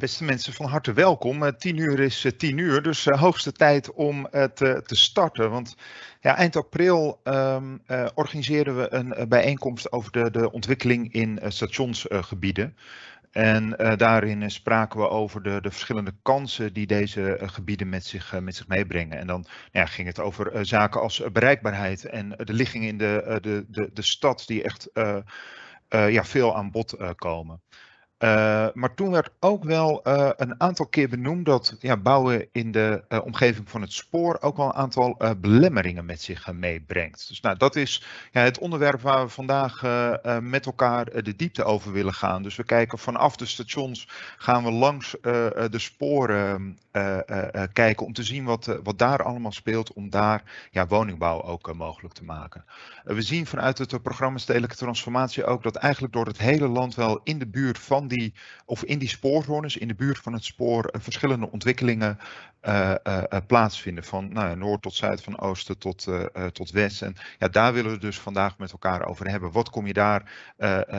Beste mensen, van harte welkom. 10 uur is 10 uur, dus hoogste tijd om te, te starten. Want ja, eind april um, organiseerden we een bijeenkomst over de, de ontwikkeling in stationsgebieden. En daarin spraken we over de, de, verschillende kansen die deze gebieden met zich, met zich meebrengen. En dan ja, ging het over zaken als bereikbaarheid en de ligging in de, de, de, de stad die echt ja, veel aan bod komen. Uh, maar toen werd ook wel uh, een aantal keer benoemd dat ja, bouwen in de uh, omgeving van het spoor ook wel een aantal belemmeringen met zich meebrengt. Dus nou, dat is ja, het onderwerp waar we vandaag met elkaar de diepte over willen gaan. Dus we kijken vanaf de stations, gaan we langs de sporen kijken om te zien wat, wat daar allemaal speelt, om daar ja, woningbouw ook mogelijk te maken. we zien vanuit het programma Stedelijke Transformatie ook dat eigenlijk door het hele land wel in de buurt van die, of in die spoorzones, in de buurt van het spoor, eh, verschillende ontwikkelingen uh, uh, plaatsvinden. Van nou, noord tot zuid, van oosten tot, tot west. En ja, daar willen we dus vandaag met elkaar over hebben. Wat kom je daar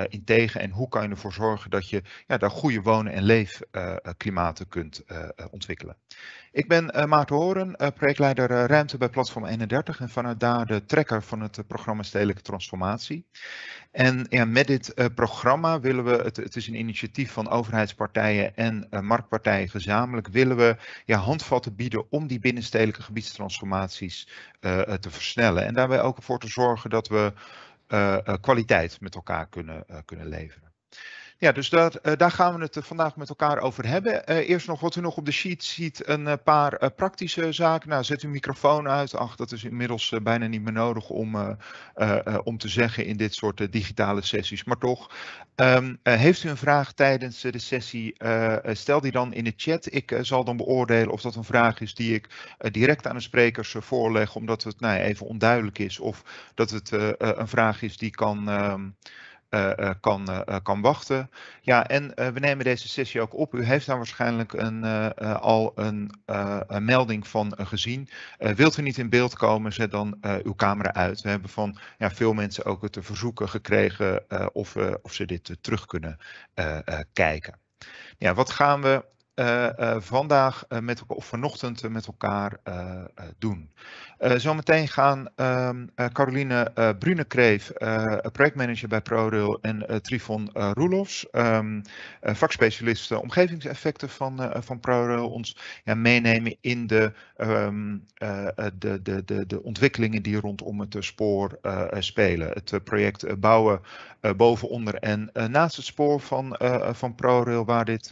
in tegen en hoe kan je ervoor zorgen dat je ja, daar goede wonen- en leefklimaten kunt ontwikkelen. Ik ben uh, Maarten Horen, uh, projectleider uh, Ruimte bij Platform 31 en vanuit daar de trekker van het programma Stedelijke Transformatie. En ja, met dit programma willen we, het, het, is een initiatief van overheidspartijen en marktpartijen gezamenlijk, willen we ja, handvatten bieden om die binnenstedelijke gebiedstransformaties te versnellen. En daarbij ook ervoor te zorgen dat we kwaliteit met elkaar kunnen, kunnen leveren. Ja, dus daar, uh, daar gaan we het uh, vandaag met elkaar over hebben. Uh, eerst nog wat u nog op de sheet ziet, een paar praktische zaken. Nou, zet uw microfoon uit. Ach, dat is inmiddels bijna niet meer nodig om, om te zeggen in dit soort digitale sessies. Maar toch, um, heeft u een vraag tijdens de sessie, stel die dan in de chat. Ik zal dan beoordelen of dat een vraag is die ik direct aan de sprekers voorleg, omdat het nou, even onduidelijk is. Of dat het een vraag is die kan... Uh, kan, uh, kan wachten. Ja, en we nemen deze sessie ook op. U heeft daar waarschijnlijk een, al een, melding van gezien. wilt u niet in beeld komen, zet dan uw camera uit. We hebben van ja, veel mensen ook het verzoeken gekregen of, of ze dit terug kunnen kijken. Ja, wat gaan we vandaag met, of vanochtend met elkaar doen? Uh, zometeen gaan um, uh, Caroline uh, Brunekreef, projectmanager bij ProRail, en Trifon Roelofs, um, vakspecialist omgevingseffecten van, van ProRail, ons ja, meenemen in de, um, de, de, de, de ontwikkelingen die rondom het spoor spelen. Het project bouwen boven, onder en naast het spoor van, van ProRail, waar dit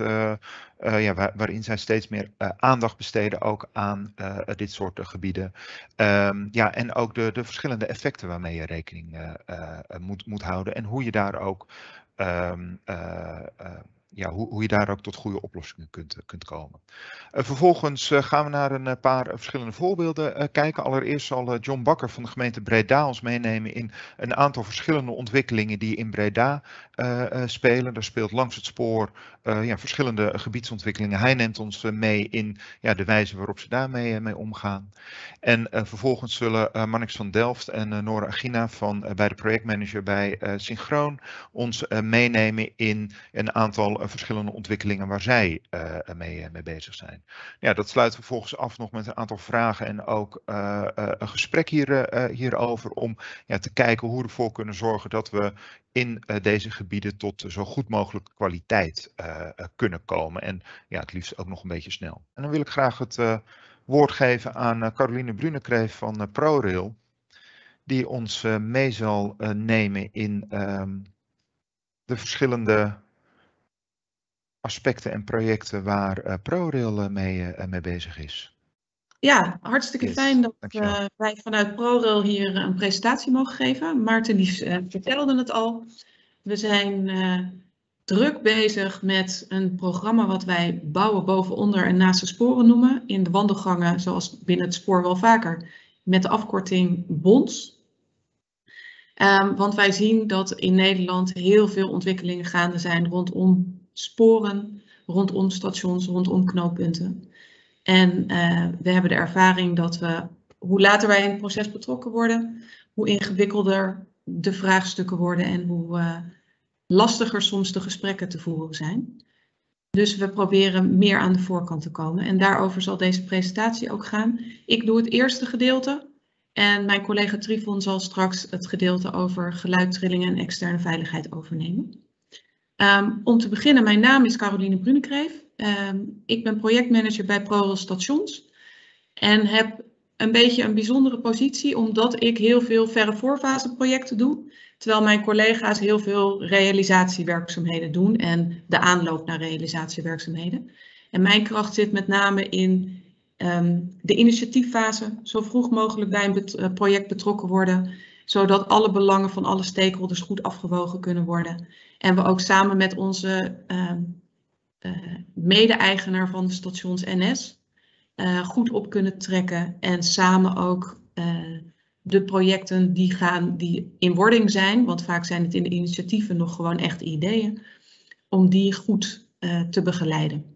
ja, waar, waarin zij steeds meer aandacht besteden ook aan dit soort gebieden. Um, ja, en ook de, de verschillende effecten waarmee je rekening moet, moet houden en hoe je daar ook um, ja, hoe, hoe je daar ook tot goede oplossingen kunt, eh, kunt komen. Uh, vervolgens uh, gaan we naar een paar verschillende voorbeelden kijken. Allereerst zal John Bakker van de gemeente Breda ons meenemen in een aantal verschillende ontwikkelingen die in Breda spelen. Daar speelt langs het spoor ja, verschillende gebiedsontwikkelingen. Hij neemt ons mee in ja, de wijze waarop ze daarmee mee omgaan. En vervolgens zullen Mannix van Delft en Nora Agina van, bij de projectmanager bij Synchroon ons meenemen in een aantal verschillende ontwikkelingen waar zij uh, mee, mee, bezig zijn. Ja, dat sluiten we vervolgens af nog met een aantal vragen en ook een gesprek hier, hierover om ja, te kijken hoe we ervoor kunnen zorgen dat we in deze gebieden tot zo goed mogelijk kwaliteit kunnen komen. En ja, het liefst ook nog een beetje snel. En dan wil ik graag het woord geven aan Caroline Brunekreef van ProRail die ons mee zal nemen in um, de verschillende aspecten en projecten waar uh, ProRail eh, mee, uh, mee bezig is. Ja, hartstikke fijn dat uh, wij vanuit ProRail hier een presentatie mogen geven. Maarten die vertelde het al. We zijn druk bezig met een programma wat wij bouwen boven, onder en naast de sporen noemen. In de wandelgangen, zoals binnen het spoor wel vaker, met de afkorting BONS. Um, want wij zien dat in Nederland heel veel ontwikkelingen gaande zijn rondom sporen rondom stations, rondom knooppunten. En uh, we hebben de ervaring dat we, hoe later wij in het proces betrokken worden, hoe ingewikkelder de vraagstukken worden en hoe uh, lastiger soms de gesprekken te voeren zijn. Dus we proberen meer aan de voorkant te komen. En daarover zal deze presentatie ook gaan. Ik doe het eerste gedeelte. En mijn collega Trifon zal straks het gedeelte over geluidstrillingen en externe veiligheid overnemen. Ehm, om te beginnen, mijn naam is Caroline Brunekreef. Um, ik ben projectmanager bij ProRail Stations. En heb een beetje een bijzondere positie, omdat ik heel veel verre voorfase projecten doe. Terwijl mijn collega's heel veel realisatiewerkzaamheden doen en de aanloop naar realisatiewerkzaamheden. En mijn kracht zit met name in um, de initiatieffase, zo vroeg mogelijk bij een eh, project betrokken worden, zodat alle belangen van alle stakeholders goed afgewogen kunnen worden. En we ook samen met onze um, uh, mede-eigenaar van de stations NS uh, goed op kunnen trekken en samen ook uh, de projecten die, gaan, die in wording zijn, want vaak zijn het in de initiatieven nog gewoon echt ideeën, om die goed te begeleiden.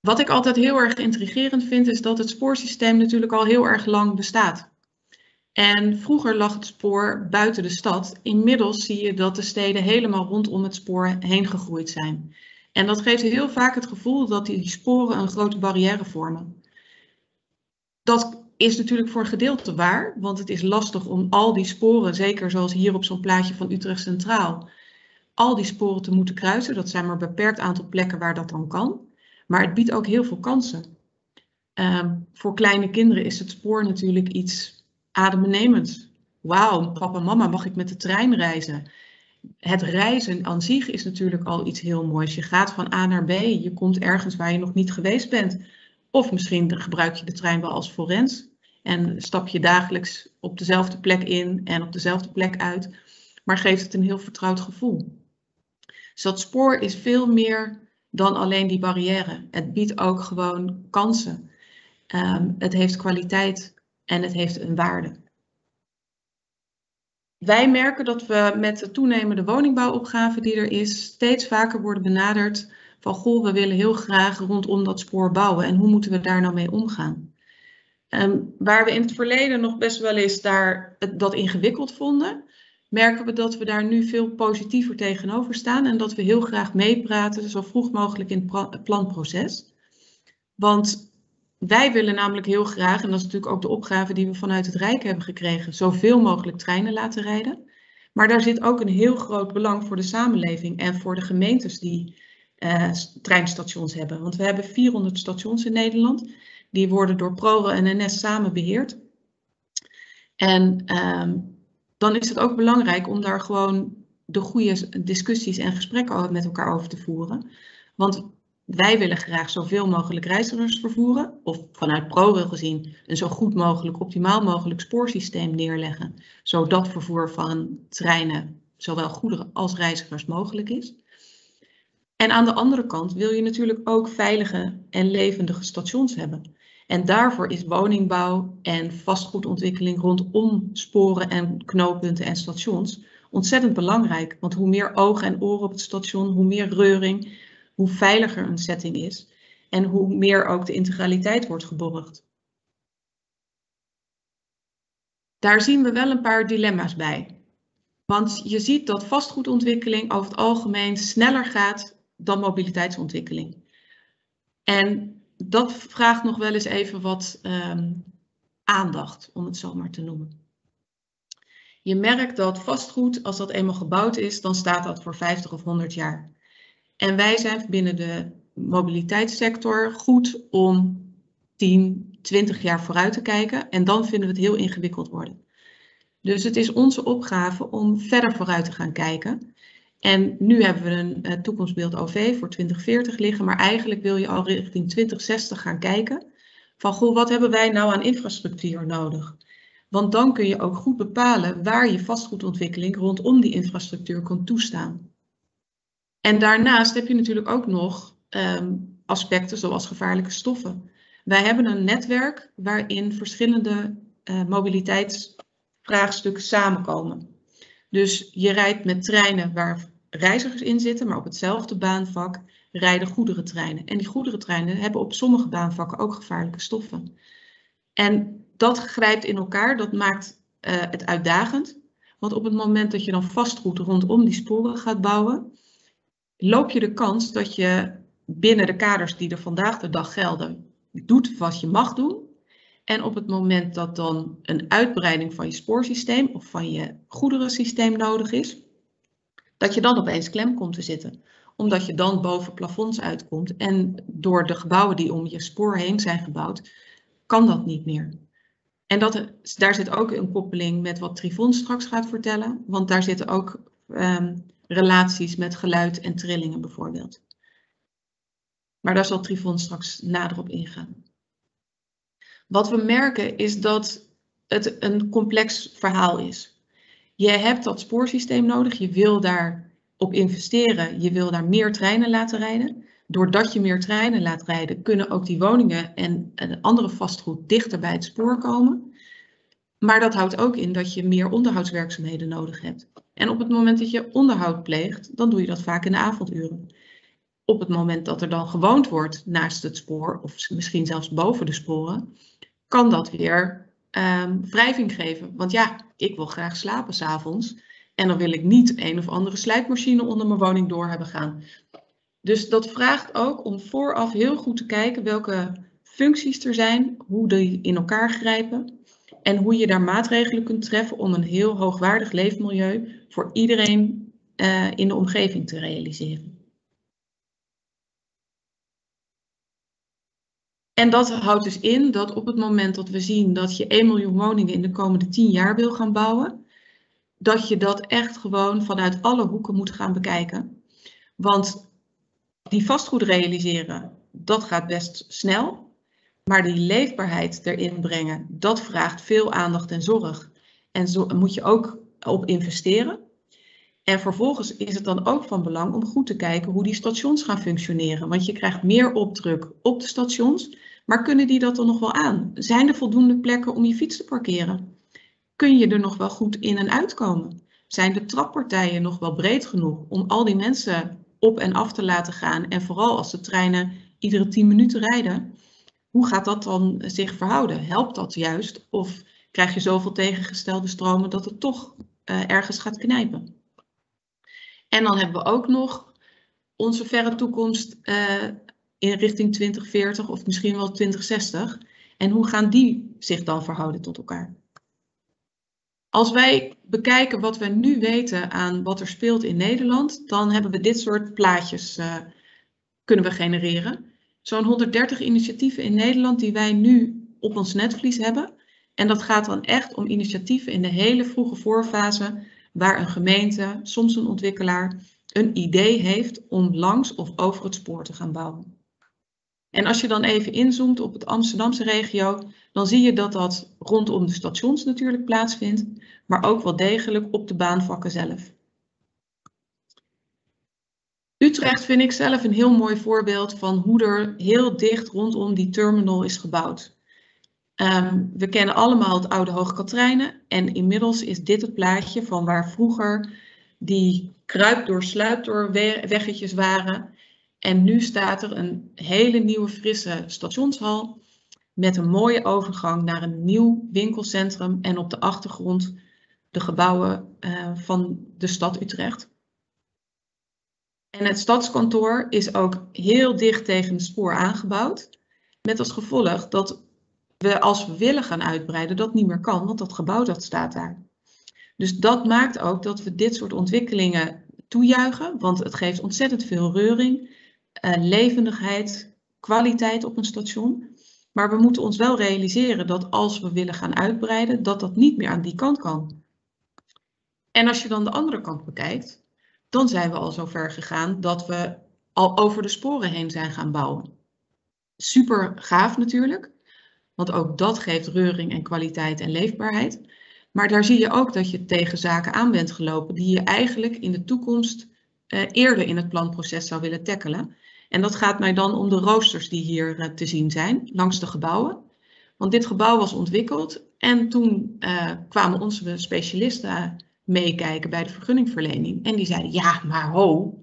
Wat ik altijd heel erg intrigerend vind, is dat het spoorsysteem natuurlijk al heel erg lang bestaat. En vroeger lag het spoor buiten de stad. Inmiddels zie je dat de steden helemaal rondom het spoor heen gegroeid zijn. En dat geeft heel vaak het gevoel dat die sporen een grote barrière vormen. Dat is natuurlijk voor een gedeelte waar, want het is lastig om al die sporen, zeker zoals hier op zo'n plaatje van Utrecht Centraal, al die sporen te moeten kruisen. Dat zijn maar een beperkt aantal plekken waar dat dan kan. Maar het biedt ook heel veel kansen. Um, voor kleine kinderen is het spoor natuurlijk iets adembenemends. Wauw, papa en mama, mag ik met de trein reizen? Het reizen aan zich is natuurlijk al iets heel moois. Je gaat van A naar B, je komt ergens waar je nog niet geweest bent. Of misschien gebruik je de trein wel als forens en stap je dagelijks op dezelfde plek in en op dezelfde plek uit, maar geeft het een heel vertrouwd gevoel. Dus dat spoor is veel meer dan alleen die barrière. Het biedt ook gewoon kansen. Um, het heeft kwaliteit en het heeft een waarde. Wij merken dat we met de toenemende woningbouwopgave die er is, steeds vaker worden benaderd van goh, we willen heel graag rondom dat spoor bouwen en hoe moeten we daar nou mee omgaan? Um, waar we in het verleden nog best wel eens daar dat ingewikkeld vonden, merken we dat we daar nu veel positiever tegenover staan en dat we heel graag meepraten zo vroeg mogelijk in het planproces. Want wij willen namelijk heel graag, en dat is natuurlijk ook de opgave die we vanuit het Rijk hebben gekregen, zoveel mogelijk treinen laten rijden. Maar daar zit ook een heel groot belang voor de samenleving en voor de gemeentes die uh, treinstations hebben. Want we hebben 400 stations in Nederland. Die worden door ProRail en NS samen beheerd. En um, dan is het ook belangrijk om daar gewoon de goede discussies en gesprekken met elkaar over te voeren. Want wij willen graag zoveel mogelijk reizigers vervoeren, of vanuit ProRail gezien een zo goed mogelijk, optimaal mogelijk spoorsysteem neerleggen, zodat vervoer van treinen, zowel goederen als reizigers, mogelijk is. En aan de andere kant wil je natuurlijk ook veilige en levendige stations hebben. En daarvoor is woningbouw en vastgoedontwikkeling rondom sporen en knooppunten en stations ontzettend belangrijk. Want hoe meer ogen en oren op het station, hoe meer reuring, hoe veiliger een setting is en hoe meer ook de integraliteit wordt geborgd. Daar zien we wel een paar dilemma's bij. Want je ziet dat vastgoedontwikkeling over het algemeen sneller gaat dan mobiliteitsontwikkeling. En dat vraagt nog wel eens even wat um, aandacht, om het zo maar te noemen. Je merkt dat vastgoed, als dat eenmaal gebouwd is, dan staat dat voor 50 of 100 jaar. En wij zijn binnen de mobiliteitssector goed om 10, 20 jaar vooruit te kijken. En dan vinden we het heel ingewikkeld worden. Dus het is onze opgave om verder vooruit te gaan kijken. En nu hebben we een uh, toekomstbeeld OV voor 2040 liggen, maar eigenlijk wil je al richting 2060 gaan kijken. Van goh, wat hebben wij nou aan infrastructuur nodig? Want dan kun je ook goed bepalen waar je vastgoedontwikkeling rondom die infrastructuur kan toestaan. En daarnaast heb je natuurlijk ook nog um, aspecten zoals gevaarlijke stoffen. Wij hebben een netwerk waarin verschillende uh, mobiliteitsvraagstukken samenkomen. Dus je rijdt met treinen waar reizigers in zitten, maar op hetzelfde baanvak rijden goederentreinen. En die goederentreinen hebben op sommige baanvakken ook gevaarlijke stoffen. En dat grijpt in elkaar, dat maakt uh, het uitdagend. Want op het moment dat je dan vastgoed rondom die sporen gaat bouwen, loop je de kans dat je binnen de kaders die er vandaag de dag gelden, doet wat je mag doen. En op het moment dat dan een uitbreiding van je spoorsysteem of van je goederensysteem nodig is, dat je dan opeens klem komt te zitten. Omdat je dan boven plafonds uitkomt en door de gebouwen die om je spoor heen zijn gebouwd, kan dat niet meer. En dat, daar zit ook een koppeling met wat Trivon straks gaat vertellen, want daar zitten ook um, relaties met geluid en trillingen bijvoorbeeld. Maar daar zal Trivon straks nader op ingaan. Wat we merken is dat het een complex verhaal is. Je hebt dat spoorsysteem nodig, je wil daar op investeren, je wil daar meer treinen laten rijden. Doordat je meer treinen laat rijden, kunnen ook die woningen en andere vastgoed dichter bij het spoor komen. Maar dat houdt ook in dat je meer onderhoudswerkzaamheden nodig hebt. En op het moment dat je onderhoud pleegt, dan doe je dat vaak in de avonduren. Op het moment dat er dan gewoond wordt naast het spoor, of misschien zelfs boven de sporen, kan dat weer um, wrijving geven. Want ja, ik wil graag slapen s'avonds. En dan wil ik niet een of andere slijpmachine onder mijn woning door hebben gaan. Dus dat vraagt ook om vooraf heel goed te kijken welke functies er zijn, hoe die in elkaar grijpen en hoe je daar maatregelen kunt treffen om een heel hoogwaardig leefmilieu voor iedereen uh, in de omgeving te realiseren. En dat houdt dus in dat op het moment dat we zien dat je 1 miljoen woningen in de komende 10 jaar wil gaan bouwen, dat je dat echt gewoon vanuit alle hoeken moet gaan bekijken. Want die vastgoed realiseren, dat gaat best snel. Maar die leefbaarheid erin brengen, dat vraagt veel aandacht en zorg. En zo moet je ook op investeren. En vervolgens is het dan ook van belang om goed te kijken hoe die stations gaan functioneren. Want je krijgt meer opdruk op de stations, maar kunnen die dat dan nog wel aan? Zijn er voldoende plekken om je fiets te parkeren? Kun je er nog wel goed in en uitkomen? Zijn de trappartijen nog wel breed genoeg om al die mensen op en af te laten gaan? En vooral als de treinen iedere 10 minuten rijden, hoe gaat dat dan zich verhouden? Helpt dat juist? Of krijg je zoveel tegengestelde stromen dat het toch uh, ergens gaat knijpen? En dan hebben we ook nog onze verre toekomst uh, in richting 2040 of misschien wel 2060. En hoe gaan die zich dan verhouden tot elkaar? Als wij bekijken wat we nu weten aan wat er speelt in Nederland, dan hebben we dit soort plaatjes uh, kunnen we genereren. Zo'n 130 initiatieven in Nederland die wij nu op ons netvlies hebben. En dat gaat dan echt om initiatieven in de hele vroege voorfase, waar een gemeente, soms een ontwikkelaar, een idee heeft om langs of over het spoor te gaan bouwen. En als je dan even inzoomt op het Amsterdamse regio, dan zie je dat dat rondom de stations natuurlijk plaatsvindt, maar ook wel degelijk op de baanvakken zelf. Utrecht vind ik zelf een heel mooi voorbeeld van hoe er heel dicht rondom die terminal is gebouwd. Um, we kennen allemaal het oude Hoog Katrijnen en inmiddels is dit het plaatje van waar vroeger die kruip door sluip door weggetjes waren en nu staat er een hele nieuwe frisse stationshal met een mooie overgang naar een nieuw winkelcentrum en op de achtergrond de gebouwen uh, van de stad Utrecht. En het stadskantoor is ook heel dicht tegen het spoor aangebouwd. Met als gevolg dat we als we willen gaan uitbreiden dat niet meer kan, want dat gebouw dat staat daar. Dus dat maakt ook dat we dit soort ontwikkelingen toejuichen, want het geeft ontzettend veel reuring uh, levendigheid, kwaliteit op een station. Maar we moeten ons wel realiseren dat als we willen gaan uitbreiden, dat dat niet meer aan die kant kan. En als je dan de andere kant bekijkt, dan zijn we al zo ver gegaan dat we al over de sporen heen zijn gaan bouwen. Super gaaf natuurlijk, want ook dat geeft reuring en kwaliteit en leefbaarheid. Maar daar zie je ook dat je tegen zaken aan bent gelopen die je eigenlijk in de toekomst uh, eerder in het planproces zou willen tackelen. En dat gaat mij dan om de roosters die hier uh, te zien zijn langs de gebouwen. Want dit gebouw was ontwikkeld en toen uh, kwamen onze specialisten meekijken bij de vergunningverlening. En die zeiden, ja, maar ho,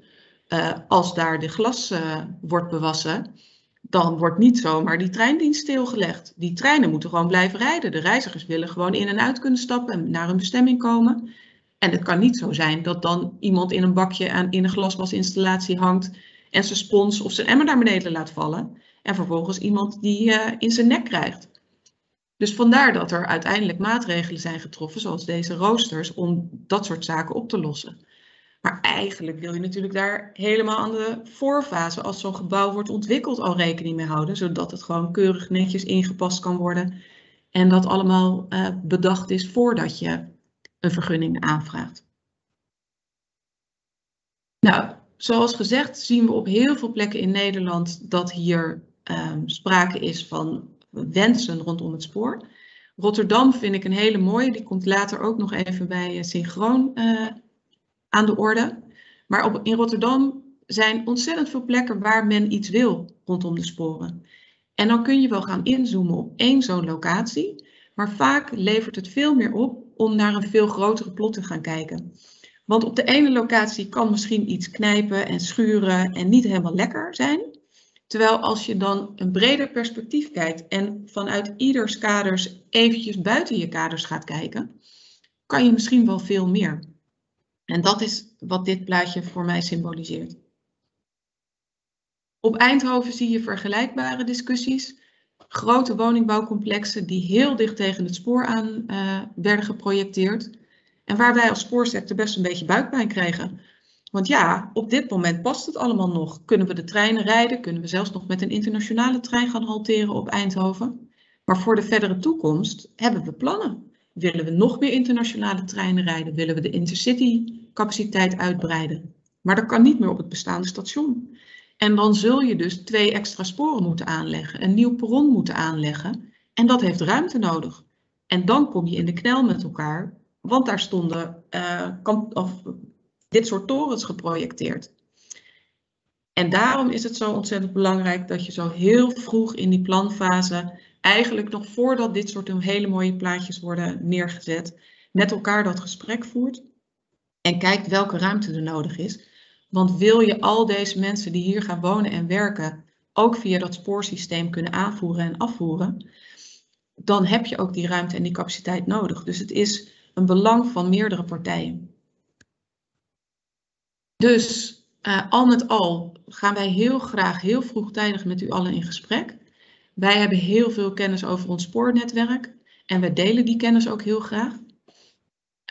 uh, als daar de glas wordt bewassen, dan wordt niet zomaar die treindienst stilgelegd. Die treinen moeten gewoon blijven rijden. De reizigers willen gewoon in en uit kunnen stappen en naar hun bestemming komen. En het kan niet zo zijn dat dan iemand in een bakje aan, in een glaswasinstallatie hangt en zijn spons of zijn emmer naar beneden laat vallen. En vervolgens iemand die uh, in zijn nek krijgt. Dus vandaar dat er uiteindelijk maatregelen zijn getroffen, zoals deze roosters, om dat soort zaken op te lossen. Maar eigenlijk wil je natuurlijk daar helemaal aan de voorfase, als zo'n gebouw wordt ontwikkeld, al rekening mee houden, zodat het gewoon keurig netjes ingepast kan worden en dat allemaal uh, bedacht is voordat je een vergunning aanvraagt. Nou, zoals gezegd zien we op heel veel plekken in Nederland dat hier um, sprake is van wensen rondom het spoor. Rotterdam vind ik een hele mooie, die komt later ook nog even bij uh, Synchroon uh, aan de orde. Maar op, in Rotterdam zijn ontzettend veel plekken waar men iets wil rondom de sporen. En dan kun je wel gaan inzoomen op één zo'n locatie, maar vaak levert het veel meer op om naar een veel grotere plot te gaan kijken. Want op de ene locatie kan misschien iets knijpen en schuren en niet helemaal lekker zijn. Terwijl als je dan een breder perspectief kijkt en vanuit ieders kaders eventjes buiten je kaders gaat kijken, kan je misschien wel veel meer. En dat is wat dit plaatje voor mij symboliseert. Op Eindhoven zie je vergelijkbare discussies. Grote woningbouwcomplexen die heel dicht tegen het spoor aan uh, werden geprojecteerd. En waar wij als spoorsector best een beetje buikpijn kregen. Want ja, op dit moment past het allemaal nog. Kunnen we de treinen rijden? Kunnen we zelfs nog met een internationale trein gaan halteren op Eindhoven? Maar voor de verdere toekomst hebben we plannen. Willen we nog meer internationale treinen rijden? Willen we de intercity capaciteit uitbreiden? Maar dat kan niet meer op het bestaande station. En dan zul je dus twee extra sporen moeten aanleggen, een nieuw perron moeten aanleggen. En dat heeft ruimte nodig. En dan kom je in de knel met elkaar, want daar stonden uh, of, dit soort torens geprojecteerd. En daarom is het zo ontzettend belangrijk dat je zo heel vroeg in die planfase, eigenlijk nog voordat dit soort hele mooie plaatjes worden neergezet, met elkaar dat gesprek voert en kijkt welke ruimte er nodig is. Want wil je al deze mensen die hier gaan wonen en werken ook via dat spoorsysteem kunnen aanvoeren en afvoeren, dan heb je ook die ruimte en die capaciteit nodig. Dus het is een belang van meerdere partijen. Dus uh, al met al gaan wij heel graag heel vroegtijdig met u allen in gesprek. Wij hebben heel veel kennis over ons spoornetwerk en wij delen die kennis ook heel graag.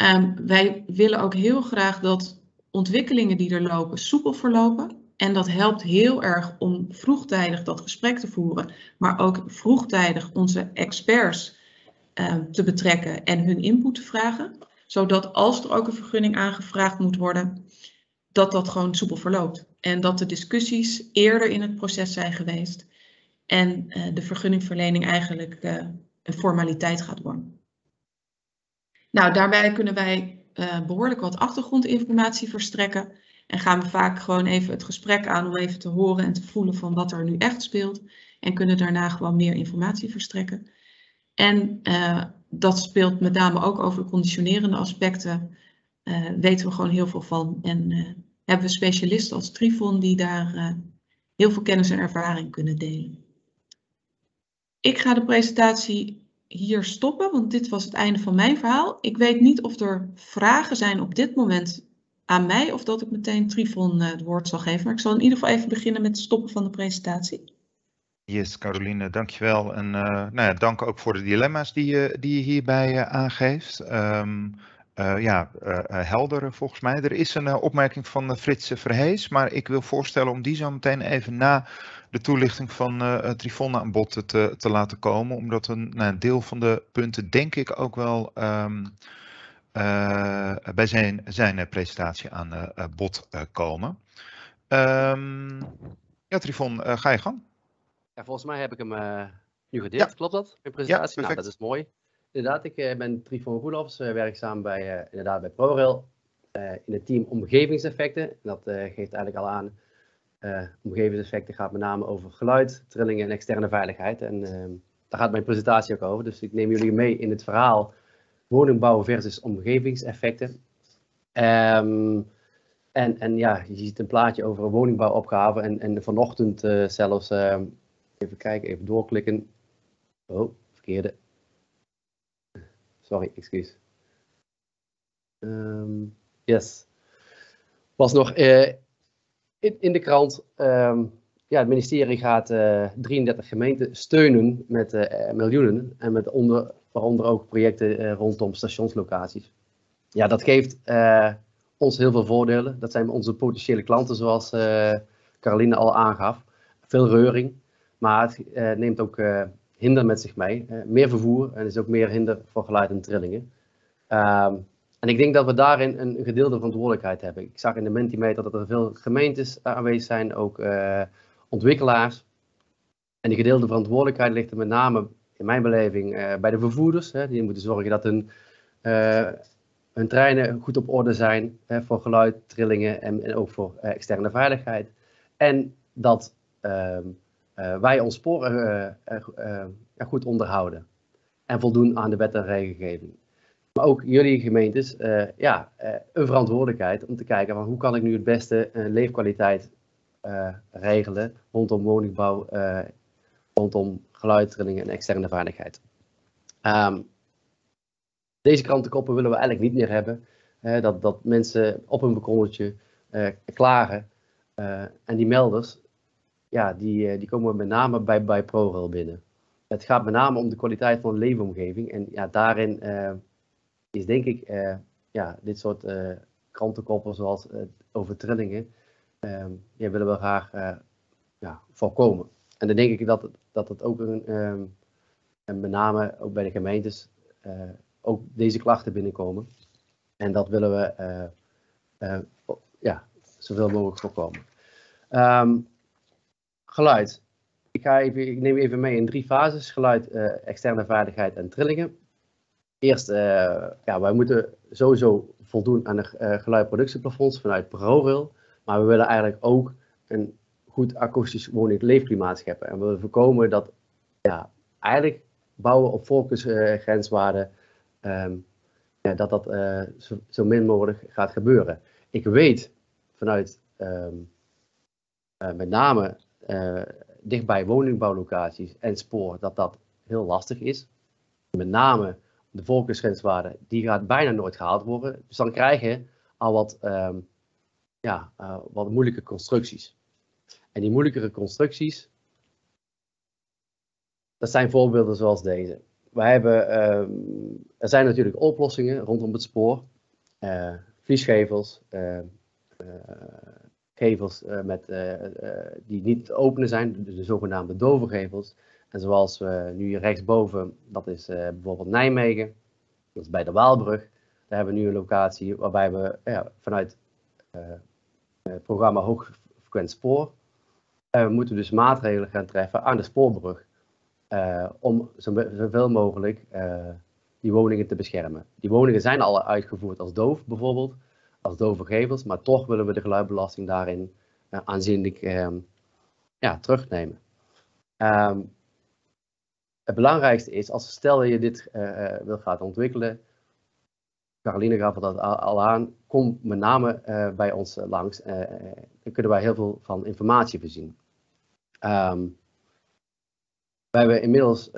Um, wij willen ook heel graag dat ontwikkelingen die er lopen soepel verlopen. En dat helpt heel erg om vroegtijdig dat gesprek te voeren, maar ook vroegtijdig onze experts um, te betrekken en hun input te vragen. Zodat als er ook een vergunning aangevraagd moet worden, dat dat gewoon soepel verloopt. En dat de discussies eerder in het proces zijn geweest en uh, de vergunningverlening eigenlijk uh, een formaliteit gaat worden. Nou, daarbij kunnen wij uh, behoorlijk wat achtergrondinformatie verstrekken en gaan we vaak gewoon even het gesprek aan om even te horen en te voelen van wat er nu echt speelt en kunnen daarna gewoon meer informatie verstrekken. En dat speelt met name ook over de conditionerende aspecten uh, weten we gewoon heel veel van. En uh, hebben we specialisten als Trifon die daar uh, heel veel kennis en ervaring kunnen delen. Ik ga de presentatie hier stoppen, want dit was het einde van mijn verhaal. Ik weet niet of er vragen zijn op dit moment aan mij of dat ik meteen Trifon het woord zal geven. Maar ik zal in ieder geval even beginnen met het stoppen van de presentatie. Yes, Caroline, dankjewel. En uh, nou ja, dank ook voor de dilemma's die je, die je hierbij aangeeft. Uh, ja, uh, helder volgens mij. Er is een uh, opmerking van Frits Verhees, maar ik wil voorstellen om die zo meteen even na de toelichting van uh, Trifon aan bod te, te laten komen, omdat een nou, deel van de punten denk ik ook wel um, bij zijn, zijn presentatie aan bod komen. Um, ja, Trifon, ga je gang. Ja, volgens mij heb ik hem nu gedeeld, ja. klopt dat? Mijn presentatie? Ja, nou, dat is mooi. Inderdaad, ik uh, ben Trifon Roelofs, werkzaam bij, uh, inderdaad bij ProRail in het team omgevingseffecten. Dat geeft eigenlijk al aan, omgevingseffecten gaat met name over geluid, trillingen en externe veiligheid. En ehm, daar gaat mijn presentatie ook over. Dus ik neem jullie mee in het verhaal woningbouw versus omgevingseffecten. Um, en, en ja, je ziet een plaatje over een woningbouwopgave en, en vanochtend zelfs, ehm, even kijken, even doorklikken. Oh, verkeerde. Sorry, excuus. ehm, yes. Was nog uh, in, in, de krant. Ehm, ja, het ministerie gaat 33 gemeenten steunen met miljoenen. En met onder, waaronder ook projecten rondom stationslocaties. Ja, dat geeft ons heel veel voordelen. Dat zijn onze potentiële klanten, zoals Caroline al aangaf. Veel reuring. Maar het eh, neemt ook hinder met zich mee. Meer vervoer en is ook meer hinder voor geluid en trillingen. Ehm, en ik denk dat we daarin een gedeelde verantwoordelijkheid hebben. Ik zag in de Mentimeter dat er veel gemeentes aanwezig zijn, ook ontwikkelaars. En die gedeelde verantwoordelijkheid ligt er met name, in mijn beleving, bij de vervoerders. Hè. Die moeten zorgen dat hun, hun treinen goed op orde zijn voor geluid, trillingen en, en ook voor externe veiligheid. En dat ehm, wij ons sporen uh, goed onderhouden en voldoen aan de wet en regelgeving. Maar ook jullie gemeentes, ja, een verantwoordelijkheid om te kijken van hoe kan ik nu het beste leefkwaliteit regelen rondom woningbouw, rondom geluidstrillingen en externe veiligheid. Um, deze krantenkoppen willen we eigenlijk niet meer hebben. dat, dat mensen op een balkonnetje klagen. en die melders, ja, die, eh, die komen met name bij, bij ProRail binnen. Het gaat met name om de kwaliteit van de leefomgeving. En ja, daarin uh, is denk ik uh, ja, dit soort krantenkoppen zoals over trillingen, ja, willen we graag ja, voorkomen. En dan denk ik dat dat het ook een, um, en met name ook bij de gemeentes ook deze klachten binnenkomen. En dat willen we ja, zoveel mogelijk voorkomen. Um, Geluid. Ik, ga even, ik neem even mee in drie fases. Geluid, uh, externe vaardigheid en trillingen. Eerst, uh, ja, wij moeten sowieso voldoen aan de uh, geluidproductieplafonds vanuit ProRail. Maar we willen eigenlijk ook een goed akoestisch woning-leefklimaat scheppen. En we willen voorkomen dat ja, eigenlijk bouwen op focusgrenswaarden, um, ja, dat dat zo, zo, min mogelijk gaat gebeuren. Ik weet vanuit um, met name uh, dichtbij woningbouwlocaties en spoor, dat dat heel lastig is. Met name de volksgrenswaarde, die gaat bijna nooit gehaald worden. Dus dan krijg je al wat, um, ja, uh, wat moeilijke constructies. En die moeilijkere constructies, dat zijn voorbeelden zoals deze. Wij hebben, um, er zijn natuurlijk oplossingen rondom het spoor. Uh, vliesgevels, gevels uh, met, uh, die niet openen zijn, dus de zogenaamde dove gevels. En zoals we nu rechtsboven, dat is bijvoorbeeld Nijmegen, dat is bij de Waalbrug. Daar hebben we nu een locatie waarbij we ja, vanuit het programma Hoogfrequent Spoor, we moeten dus maatregelen gaan treffen aan de spoorbrug. om zoveel mogelijk die woningen te beschermen. Die woningen zijn al uitgevoerd als doof bijvoorbeeld als dove gevels, maar toch willen we de geluidbelasting daarin uh, aanzienlijk uh, ja, terugnemen. Um, het belangrijkste is, als stel je dit uh, wil gaan ontwikkelen, Caroline gaf dat al aan, kom met name bij ons langs. dan kunnen wij heel veel van informatie voorzien. Um, we hebben inmiddels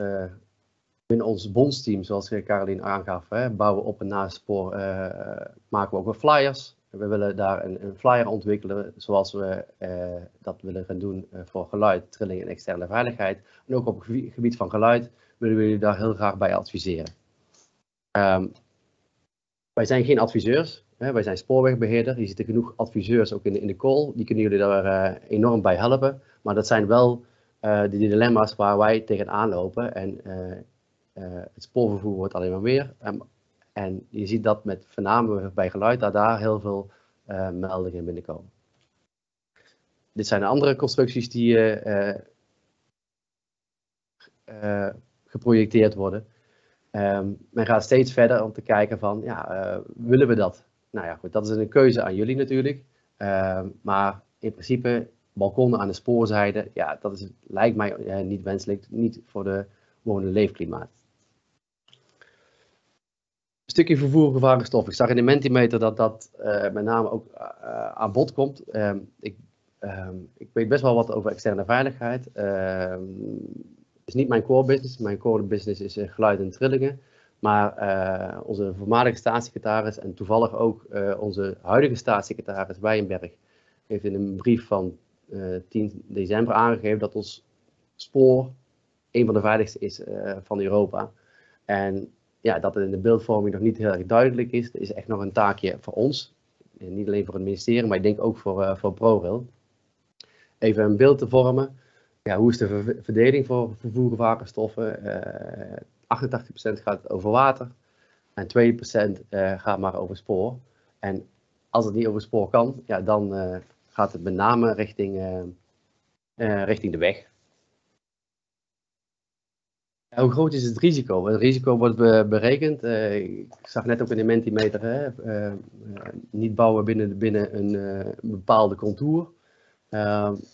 in ons bondsteam, zoals Caroline aangaf, hè, bouwen op en naast spoor, uh, maken we ook weer flyers. We willen daar een, een flyer ontwikkelen zoals we uh, dat willen gaan doen uh, voor geluid, trilling en externe veiligheid. En ook op het gebied van geluid willen we jullie daar heel graag bij adviseren. Um, wij zijn geen adviseurs, hè, wij zijn spoorwegbeheerder. Hier zitten genoeg adviseurs ook in, in de call, die kunnen jullie daar enorm bij helpen. Maar dat zijn wel de dilemma's waar wij tegenaan lopen. En het spoorvervoer wordt alleen maar meer. Um, en je ziet dat met voornamelijk bij geluid, dat daar heel veel uh, meldingen binnenkomen. Dit zijn de andere constructies die uh, geprojecteerd worden. Um, men gaat steeds verder om te kijken van, ja, willen we dat? Nou ja, goed, dat is een keuze aan jullie natuurlijk. Ehm, maar in principe, balkonnen aan de spoorzijde, ja, dat is, lijkt mij niet wenselijk, niet voor de wonen leefklimaat stukje vervoer gevaarlijke stoffen. Ik zag in de Mentimeter dat dat uh, met name ook uh, aan bod komt. Um, ik, um, ik, weet best wel wat over externe veiligheid. Um, het is niet mijn core business. Mijn core business is geluid en trillingen. Maar onze voormalige staatssecretaris en toevallig ook onze huidige staatssecretaris Wijnberg heeft in een brief van 10 december aangegeven dat ons spoor een van de veiligste is van Europa. En ja, dat het in de beeldvorming nog niet heel erg duidelijk is, is echt nog een taakje voor ons. Niet alleen voor het ministerie, maar ik denk ook voor, uh, voor ProRail. Even een beeld te vormen. Ja, hoe is de verdeling voor vervoergevaarlijke stoffen? Uh, eh, 88% gaat over water en 2% uh, gaat maar over spoor. En als het niet over spoor kan, ja, dan gaat het met name richting, richting de weg. Hoe groot is het risico? Het risico wordt berekend. Uh, ik zag net ook in de Mentimeter, hè, uh, niet bouwen binnen, binnen een, bepaalde contour.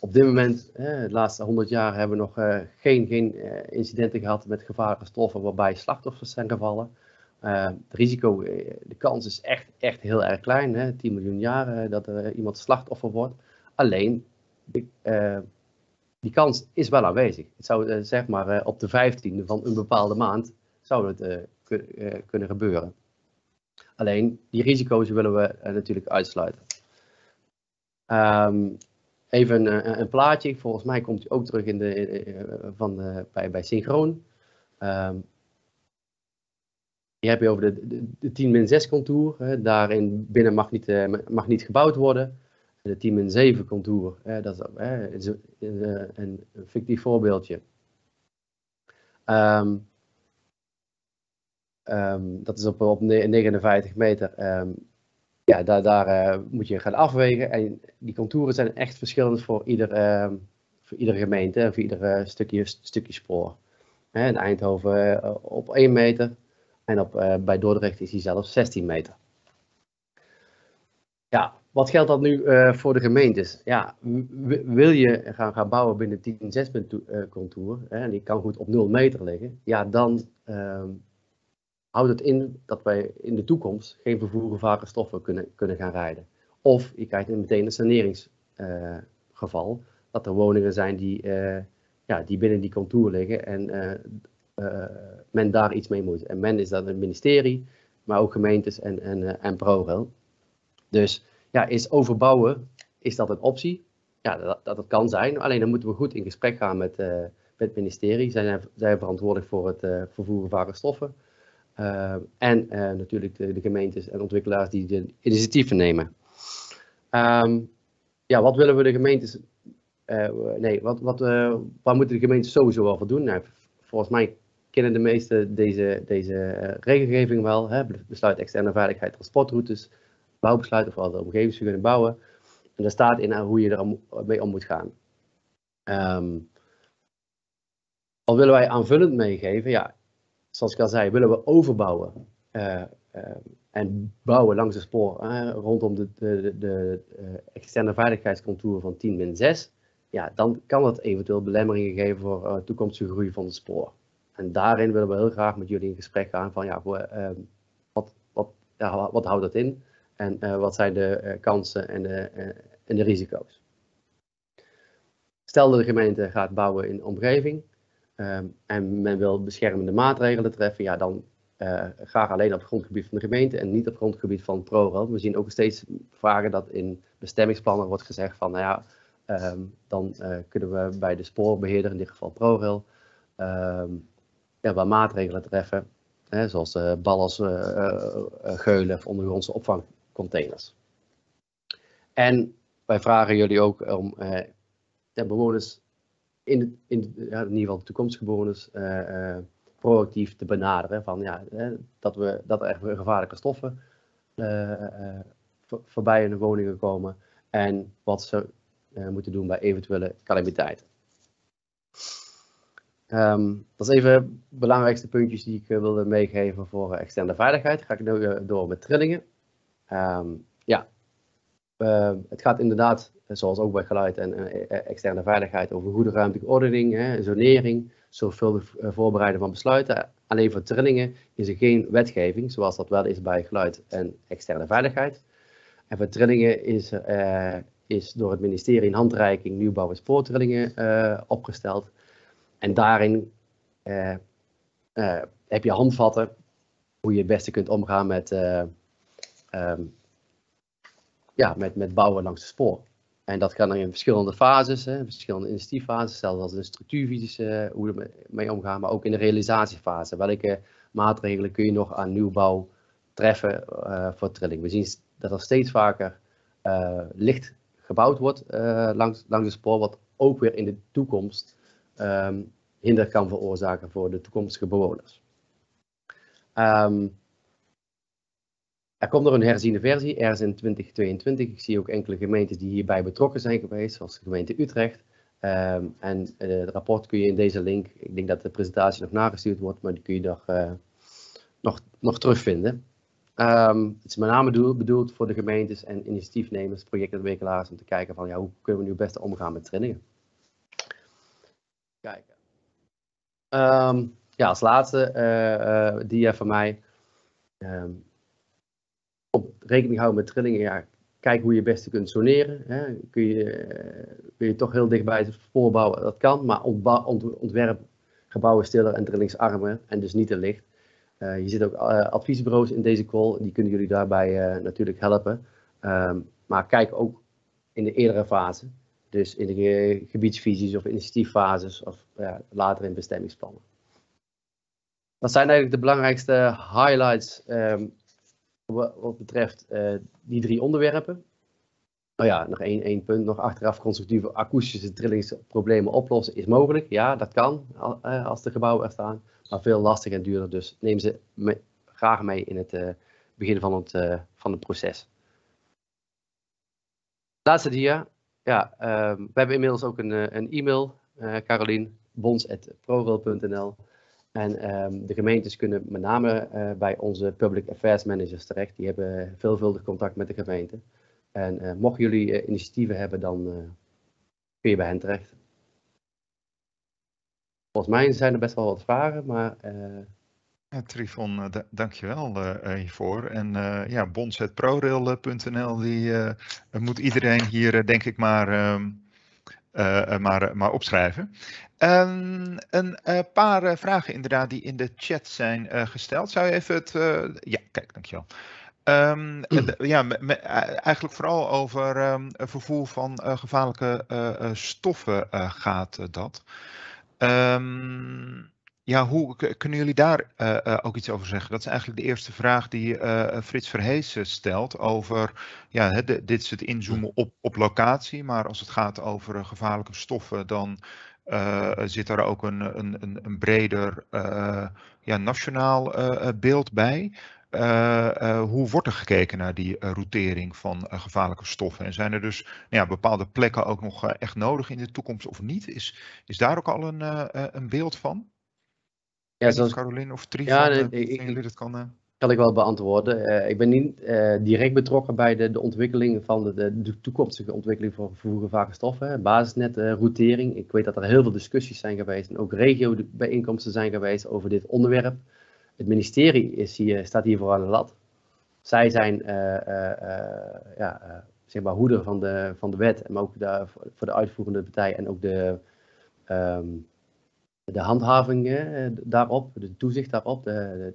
Op dit moment, de laatste 100 jaar, hebben we nog geen, geen incidenten gehad met gevaarlijke stoffen waarbij slachtoffers zijn gevallen. het risico, de kans is echt, echt heel erg klein. Hè? 10 miljoen jaar dat er iemand slachtoffer wordt. Alleen, de, die kans is wel aanwezig. Het zou zeg maar op de 15e van een bepaalde maand zou het kunnen gebeuren. Alleen, die risico's willen we natuurlijk uitsluiten. Um, Even een, een, plaatje, volgens mij komt hij ook terug in de, eh, van bij, bij Synchroon. Um, hier heb je over de, de, de 10-6 contour. Daarin binnen mag niet, mag niet gebouwd worden. De 10-7 contour, hè, dat is, is een, fictief voorbeeldje. Um, um, dat is op, op 59 meter. Um, ja, daar, daar uh, moet je gaan afwegen. En die contouren zijn echt verschillend voor, ieder, voor iedere gemeente en voor ieder uh, stukje, stukje spoor. in Eindhoven eh, op 1 meter en op, bij Dordrecht is hij zelfs 16 meter. Ja, wat geldt dat nu voor de gemeentes? Ja, wil je gaan, gaan bouwen binnen 10-6 contour, en die kan goed op 0 meter liggen, ja, dan ehm, houdt het in dat wij in de toekomst geen vervoergevaarlijke stoffen kunnen, kunnen gaan rijden. Of je krijgt meteen een saneringsgeval, uh, dat er woningen zijn die, uh, ja, die binnen die contour liggen en uh, men daar iets mee moet. En men is dat het ministerie, maar ook gemeentes en, en, en ProRail. Dus ja, is overbouwen, is dat een optie? Ja, dat, dat, kan zijn. Alleen dan moeten we goed in gesprek gaan met, met het ministerie. Zij zijn, zij verantwoordelijk voor het vervoeren van stoffen. Uh, en natuurlijk de, de, gemeentes en ontwikkelaars die de initiatieven nemen. Um, ja, wat willen we de gemeentes. Nee, wat, wat, waar moeten de gemeentes sowieso wel voor doen? Nou, volgens mij kennen de meesten deze, deze regelgeving wel. Hè? Besluit externe veiligheid transportroutes, bouwbesluit of de omgevingsvergunning bouwen. En daar staat in hoe je er mee om moet gaan. Um, wat willen wij aanvullend meegeven? Ja, zoals ik al zei, willen we overbouwen uh, en bouwen langs het spoor rondom de, de, de externe veiligheidscontour van 10-6, ja, dan kan dat eventueel belemmeringen geven voor toekomstige groei van het spoor. En daarin willen we heel graag met jullie in gesprek gaan van ja, voor, wat, wat, ja, wat houdt dat in en wat zijn de kansen en de, en de risico's. Stel dat de gemeente gaat bouwen in de omgeving, Um, en men wil beschermende maatregelen treffen, ja, dan uh, graag alleen op het grondgebied van de gemeente en niet op het grondgebied van ProRail. We zien ook steeds vragen dat in bestemmingsplannen wordt gezegd van, nou ja, um, dan kunnen we bij de spoorbeheerder, in dit geval ProRail, um, ja, wat maatregelen treffen, hè, zoals uh, geulen of ondergrondse opvangcontainers. En wij vragen jullie ook om de bewoners in, in, ja, in ieder geval de toekomstige bewoners uh, proactief te benaderen. Van, ja, dat, we, dat er gevaarlijke stoffen uh, voorbij de woningen komen en wat ze moeten doen bij eventuele calamiteiten. Um, dat is even de belangrijkste puntjes die ik wilde meegeven voor externe veiligheid. Ga ik nu door met trillingen. Um, ja, uh, het gaat inderdaad zoals ook bij geluid en uh, externe veiligheid, over goede ruimtelijke ordening, hè, zonering, zorgvuldig uh, voorbereiden van besluiten. Alleen voor trillingen is er geen wetgeving, zoals dat wel is bij geluid en externe veiligheid. En voor trillingen is, uh, is door het ministerie in handreiking nieuwbouw en spoortrillingen opgesteld. En daarin heb je handvatten hoe je het beste kunt omgaan met, ehm, ja, met, met bouwen langs de spoor. En dat kan dan in verschillende fases, hè, verschillende initiatieffases, zelfs als de structuurvisies, uh, hoe we mee omgaan, maar ook in de realisatiefase. Welke maatregelen kun je nog aan nieuwbouw treffen uh, voor trilling? We zien dat er steeds vaker licht gebouwd wordt langs, langs de spoor, wat ook weer in de toekomst um, hinder kan veroorzaken voor de toekomstige bewoners. Um, er komt nog een herziene versie, ergens in 2022. Ik zie ook enkele gemeentes die hierbij betrokken zijn geweest, zoals de gemeente Utrecht. Um, en uh, het rapport kun je in deze link, ik denk dat de presentatie nog nagestuurd wordt, maar die kun je nog, uh, nog, terugvinden. Um, het is met name bedoeld voor de gemeentes en initiatiefnemers, projectontwikkelaars, om te kijken van ja, hoe kunnen we nu het beste omgaan met trillingen. Kijken. Um, ja, als laatste uh, dia van mij rekening houden met trillingen, ja, kijk hoe je het beste kunt zoneren. Hè. Kun, je, kun je toch heel dichtbij het voorbouwen, dat kan, maar ontwerp gebouwen stiller en trillingsarmer en dus niet te licht. Uh, je zit ook uh, adviesbureaus in deze call, die kunnen jullie daarbij natuurlijk helpen. Um, maar kijk ook in de eerdere fase, dus in de gebiedsvisies of initiatieffases of later in bestemmingsplannen. Dat zijn eigenlijk de belangrijkste highlights um, wat betreft uh, die drie onderwerpen. Nou ja, nog één, één punt. Nog achteraf constructieve akoestische trillingsproblemen oplossen is mogelijk. Ja, dat kan uh, als de gebouwen er staan. Maar veel lastiger en duurder. Dus neem ze graag mee in het uh, begin van het, van het proces. Laatste dia. Ja, ehm, we hebben inmiddels ook een, een e-mail. Bons.prorail.nl en um, de gemeentes kunnen met name uh, bij onze public affairs managers terecht. Die hebben veelvuldig contact met de gemeente. En uh, mochten jullie uh, initiatieven hebben, dan kun je bij hen terecht. Volgens mij zijn er best wel wat vragen, maar... Ja, Trifon, dankjewel hiervoor. En ja, bons.prorail.nl, die moet iedereen hier denk ik maar... Ehm, maar, maar opschrijven. Um, een uh, paar vragen inderdaad die in de chat zijn gesteld. Zou je even het... ja, kijk, dankjewel. Um, ja, me, eigenlijk vooral over um, vervoer van gevaarlijke stoffen gaat dat. Um, ja, hoe kunnen jullie daar uh, uh, ook iets over zeggen? Dat is eigenlijk de eerste vraag die uh, Frits Verhees stelt over, ja, dit is het inzoomen op, op locatie, maar als het gaat over gevaarlijke stoffen, dan zit daar ook een, een, een breder ja, nationaal beeld bij. hoe wordt er gekeken naar die routering van gevaarlijke stoffen? En zijn er dus nou ja, bepaalde plekken ook nog echt nodig in de toekomst of niet? Is, is daar ook al een, een beeld van? Ja, zoals Caroline of Trie, ja, nee, ik, jullie dat kan... Uh... Kan ik wel beantwoorden. Uh, ik ben niet uh, direct betrokken bij de, de ontwikkeling van de, de, de toekomstige ontwikkeling van vervoergevaarlijke stoffen. Basisnet, routering. Ik weet dat er heel veel discussies zijn geweest en ook regio-bijeenkomsten zijn geweest over dit onderwerp. Het ministerie is hier, staat hier voor aan de lat. Zij zijn ja, zeg maar hoeder van de, van de wet, maar ook de, voor de uitvoerende partij en ook de, um, de handhaving eh, daarop, de toezicht daarop, de,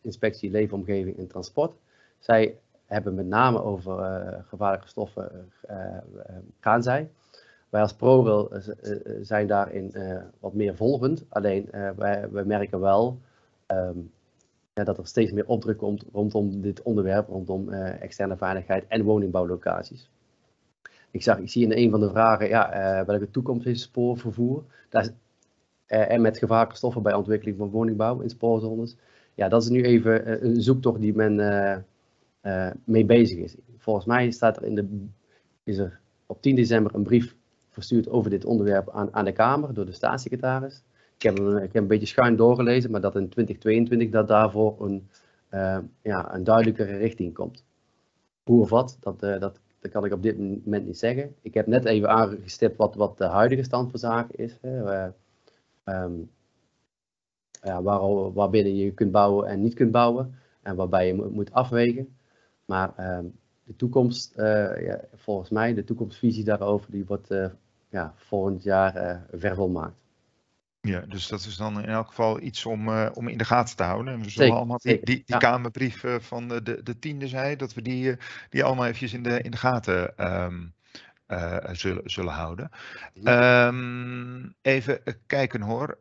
inspectie, leefomgeving en transport. Zij hebben met name over uh, gevaarlijke stoffen uh, gaan zij. Wij als ProRail zijn daarin wat meer volgend. Alleen wij, merken wel um, ja, dat er steeds meer opdruk komt rondom dit onderwerp, rondom externe veiligheid en woningbouwlocaties. Ik, zag, ik zie in een van de vragen ja, welke toekomst is spoorvervoer. Daar en met gevaarlijke stoffen bij ontwikkeling van woningbouw in spoorzones. Ja, dat is nu even eh, een zoektocht die men uh, mee bezig is. Volgens mij staat er in de, is er op 10 december een brief verstuurd over dit onderwerp aan, aan de Kamer door de staatssecretaris. Ik heb, hem, ik heb een beetje schuin doorgelezen, maar dat in 2022 dat daarvoor een, ja, een duidelijkere richting komt. Hoe of wat, dat, dat, dat kan ik op dit moment niet zeggen. Ik heb net even aangestipt wat, wat de huidige stand van zaken is. Hè um, ja, waar, waarbinnen je kunt bouwen en niet kunt bouwen. En waarbij je moet afwegen. Maar um, de toekomst, uh, ja, volgens mij, de toekomstvisie daarover, die wordt uh, ja, volgend jaar uh, vervolmaakt. Ja, dus dat is dan in elk geval iets om, uh, om in de gaten te houden. En we zullen allemaal die, die, die Kamerbrief van de, de, de tiende zei, dat we die, die allemaal eventjes in de, in de gaten um, zullen, zullen houden. Um, even kijken hoor.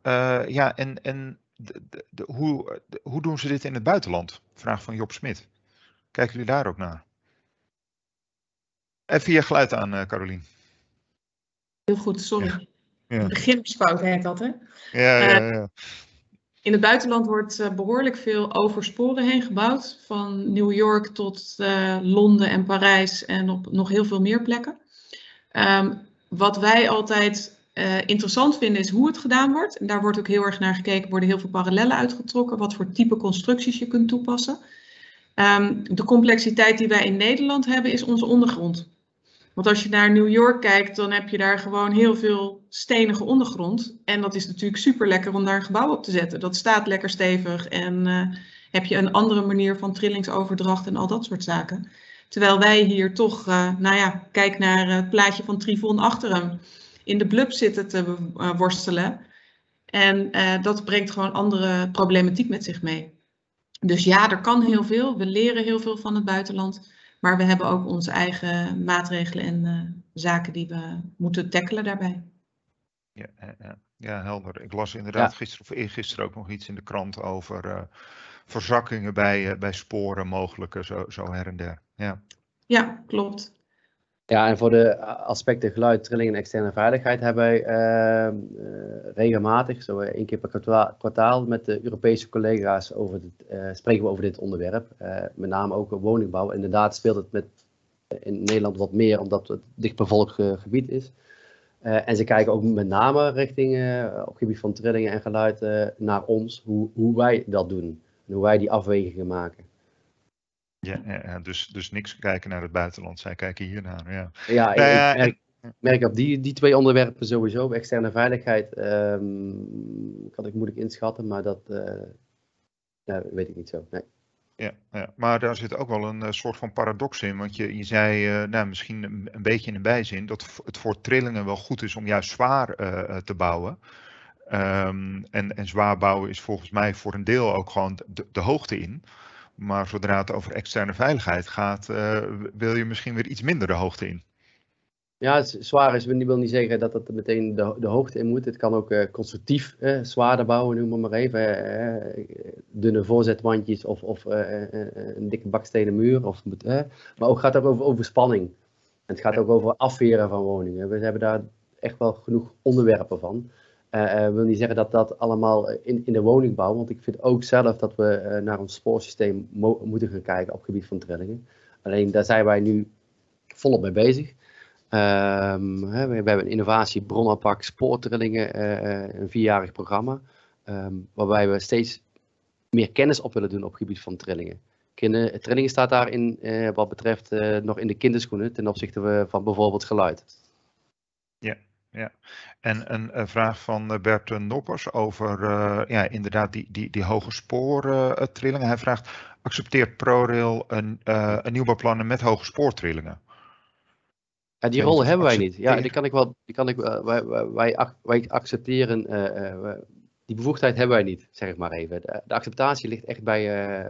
ja, en, en de, de, de, hoe, hoe doen ze dit in het buitenland? Vraag van Job Smit. Kijken jullie daar ook naar? Even je geluid aan, Carolien. Heel goed, sorry. Ja. Beginnersfout heet dat, hè? Ja, ja, ja. Uh, in het buitenland wordt uh, behoorlijk veel over sporen heen gebouwd. Van New York tot uh, Londen en Parijs en op nog heel veel meer plekken. Um, wat wij altijd interessant vinden is hoe het gedaan wordt. En daar wordt ook heel erg naar gekeken, worden heel veel parallellen uitgetrokken. Wat voor type constructies je kunt toepassen. Um, de complexiteit die wij in Nederland hebben is onze ondergrond. Want als je naar New York kijkt, dan heb je daar gewoon heel veel stenige ondergrond. En dat is natuurlijk super lekker om daar een gebouw op te zetten. Dat staat lekker stevig en uh, heb je een andere manier van trillingsoverdracht en al dat soort zaken. Terwijl wij hier toch, uh, nou ja, kijk naar het plaatje van Trivon achter hem. In de blub zitten te uh, worstelen. En dat brengt gewoon andere problematiek met zich mee. Dus ja, er kan heel veel. We leren heel veel van het buitenland. Maar we hebben ook onze eigen maatregelen en uh, zaken die we moeten tackelen daarbij. Ja, ja, ja helder. Ik las inderdaad ja. gisteren of eergisteren ook nog iets in de krant over uh, verzakkingen bij, uh, bij sporen mogelijke, zo, zo her en der. Ja, ja klopt. Ja, en voor de aspecten geluid, trilling en externe veiligheid hebben wij uh, uh, regelmatig, zo één keer per kwartaal, met de Europese collega's over dit, uh, spreken we over dit onderwerp. met name ook woningbouw. Inderdaad speelt het met, in Nederland wat meer, omdat het dichtbevolkt gebied is. en ze kijken ook met name richting, op het gebied van trillingen en geluid, naar ons, hoe, hoe wij dat doen. En hoe wij die afwegingen maken. Ja, ja, dus, dus niks kijken naar het buitenland, zij kijken hier naar. Ja, ja ik, uh, ik merk, merk, op die, die twee onderwerpen sowieso. Externe veiligheid um, kan ik moeilijk inschatten, maar dat uh, ja, weet ik niet zo. Nee. Ja, ja, maar daar zit ook wel een uh, soort van paradox in. Want je, je zei, uh, nou, misschien een, een, beetje in een bijzin, dat het voor trillingen wel goed is om juist zwaar uh, te bouwen. Um, en, en zwaar bouwen is volgens mij voor een deel ook gewoon de, de hoogte in. Maar zodra het over externe veiligheid gaat, uh, wil je misschien weer iets minder de hoogte in. Ja, het zwaar is, wil niet zeggen dat het meteen de, de hoogte in moet. Het kan ook uh, constructief uh, zwaarder bouwen, noem maar, maar even. dunne voorzetwandjes of, of een dikke bakstenen muur. Of, maar ook gaat ook over, over spanning. En het gaat ook over afweren van woningen. We hebben daar echt wel genoeg onderwerpen van. Uh, wil niet zeggen dat dat allemaal in, in de woningbouw, want ik vind ook zelf dat we uh, naar ons spoorsysteem moeten gaan kijken op het gebied van trillingen. Alleen daar zijn wij nu volop mee bezig. Um, hè, we, hebben een innovatie bronaanpak spoortrillingen, een vierjarig programma, um, waarbij we steeds meer kennis op willen doen op het gebied van trillingen. Kinder, trillingen staat daarin wat betreft nog in de kinderschoenen ten opzichte van bijvoorbeeld geluid. Ja, ja. En een, een, vraag van eh, Bert Noppers over uh, ja, inderdaad die, die, die hoge spoortrillingen. Hij vraagt, accepteert ProRail een, uh, een nieuwbouwplannen met hoge spoortrillingen? Ja, die rol hebben wij niet. Ja, die kan ik wel. Die kan ik, wij, wij, wij accepteren. die bevoegdheid hebben wij niet, zeg ik maar even. De, de acceptatie ligt echt bij,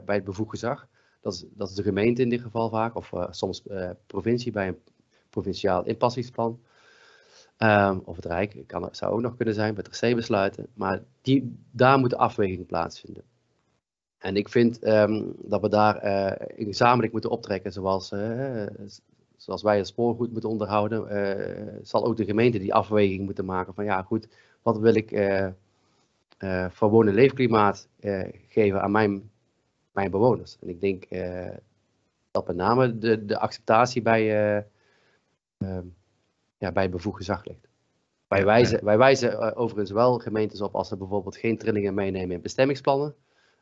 bij het bevoegd gezag. Dat is, dat is de gemeente in dit geval vaak, of soms provincie bij een provinciaal inpassingsplan. Um, of het Rijk kan, zou ook nog kunnen zijn met RC-besluiten. Maar die, daar moet de afweging plaatsvinden. En ik vind um, dat we daar uh, gezamenlijk moeten optrekken, zoals, uh, zoals wij het spoorgoed moeten onderhouden. Uh, zal ook de gemeente die afweging moeten maken van ja goed, wat wil ik voor wonen leefklimaat geven aan mijn, mijn bewoners. En ik denk dat met name de, de acceptatie bij ehm, ja, bij bevoegd gezag ligt. Wij wijzen, wij wijzen uh, overigens wel gemeentes op als ze bijvoorbeeld geen trillingen meenemen in bestemmingsplannen.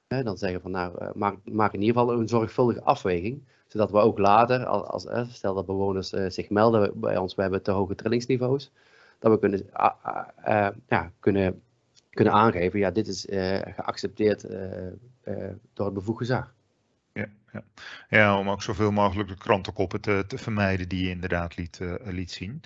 Hè, dan zeggen we van nou, uh, maak, maak, in ieder geval een zorgvuldige afweging. Zodat we ook later, als, als stel dat bewoners uh, zich melden bij ons, we hebben te hoge trillingsniveaus. Dat we kunnen, ja, kunnen, kunnen aangeven, ja, dit is geaccepteerd door het bevoegd gezag. Ja, om ook zoveel mogelijk de krantenkoppen te, te vermijden die je inderdaad liet, liet zien.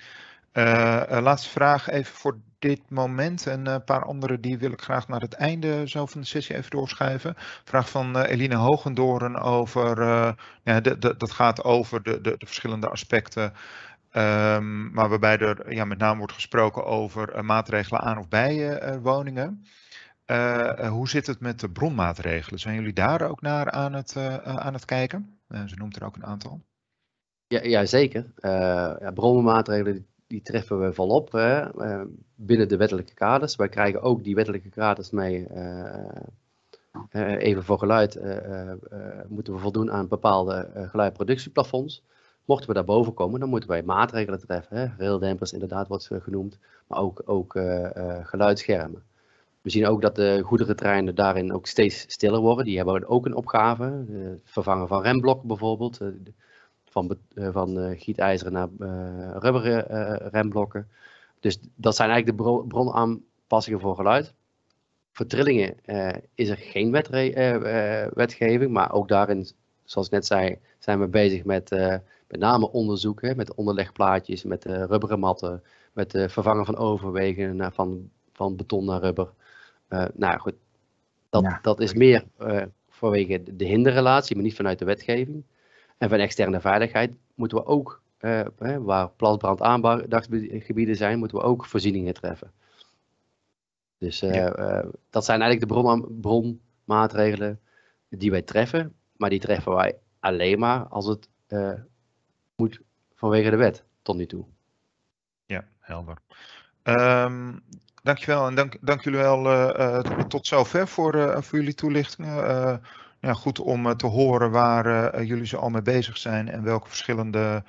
laatste vraag even voor dit moment. En een paar andere die wil ik graag naar het einde zo van de sessie even doorschuiven. Vraag van Eline Hogendoren over, ja, de, dat gaat over de, de, de verschillende aspecten Um, maar waarbij er ja, met name wordt gesproken over maatregelen aan of bij woningen. Uh, hoe zit het met de bronmaatregelen? Zijn jullie daar ook naar aan het, aan het kijken? ze noemt er ook een aantal. Ja, ja zeker. Ja, bronmaatregelen die treffen we volop binnen de wettelijke kaders. Wij krijgen ook die wettelijke kaders mee. even voor geluid moeten we voldoen aan bepaalde geluidproductieplafonds. Mochten we daarboven komen, dan moeten wij maatregelen treffen. Hè? Raildempers inderdaad wordt genoemd, maar ook, ook geluidsschermen. We zien ook dat de goederentreinen daarin ook steeds stiller worden. Die hebben ook een opgave. Het vervangen van remblokken bijvoorbeeld. Eh, van, van gietijzeren naar rubberen remblokken. Dus dat zijn eigenlijk de bronaanpassingen voor geluid. Voor trillingen is er geen wetgeving, maar ook daarin, zoals ik net zei, zijn we bezig met met name onderzoeken met onderlegplaatjes, met rubberen matten, met het vervangen van overwegen van, van beton naar rubber. Uh, nou goed, dat, dat is meer uh, vanwege de hinderrelatie, maar niet vanuit de wetgeving. En van externe veiligheid moeten we ook, waar plasbrand aandachtsgebieden zijn, moeten we ook voorzieningen treffen. Dus dat zijn eigenlijk de bron, bronmaatregelen die wij treffen, maar die treffen wij alleen maar als het moet vanwege de wet tot nu toe. Ja, helder. Um, dankjewel en dank, dank jullie wel uh, tot zover voor, uh, voor jullie toelichtingen. ja, goed om te horen waar jullie zo al mee bezig zijn en welke verschillende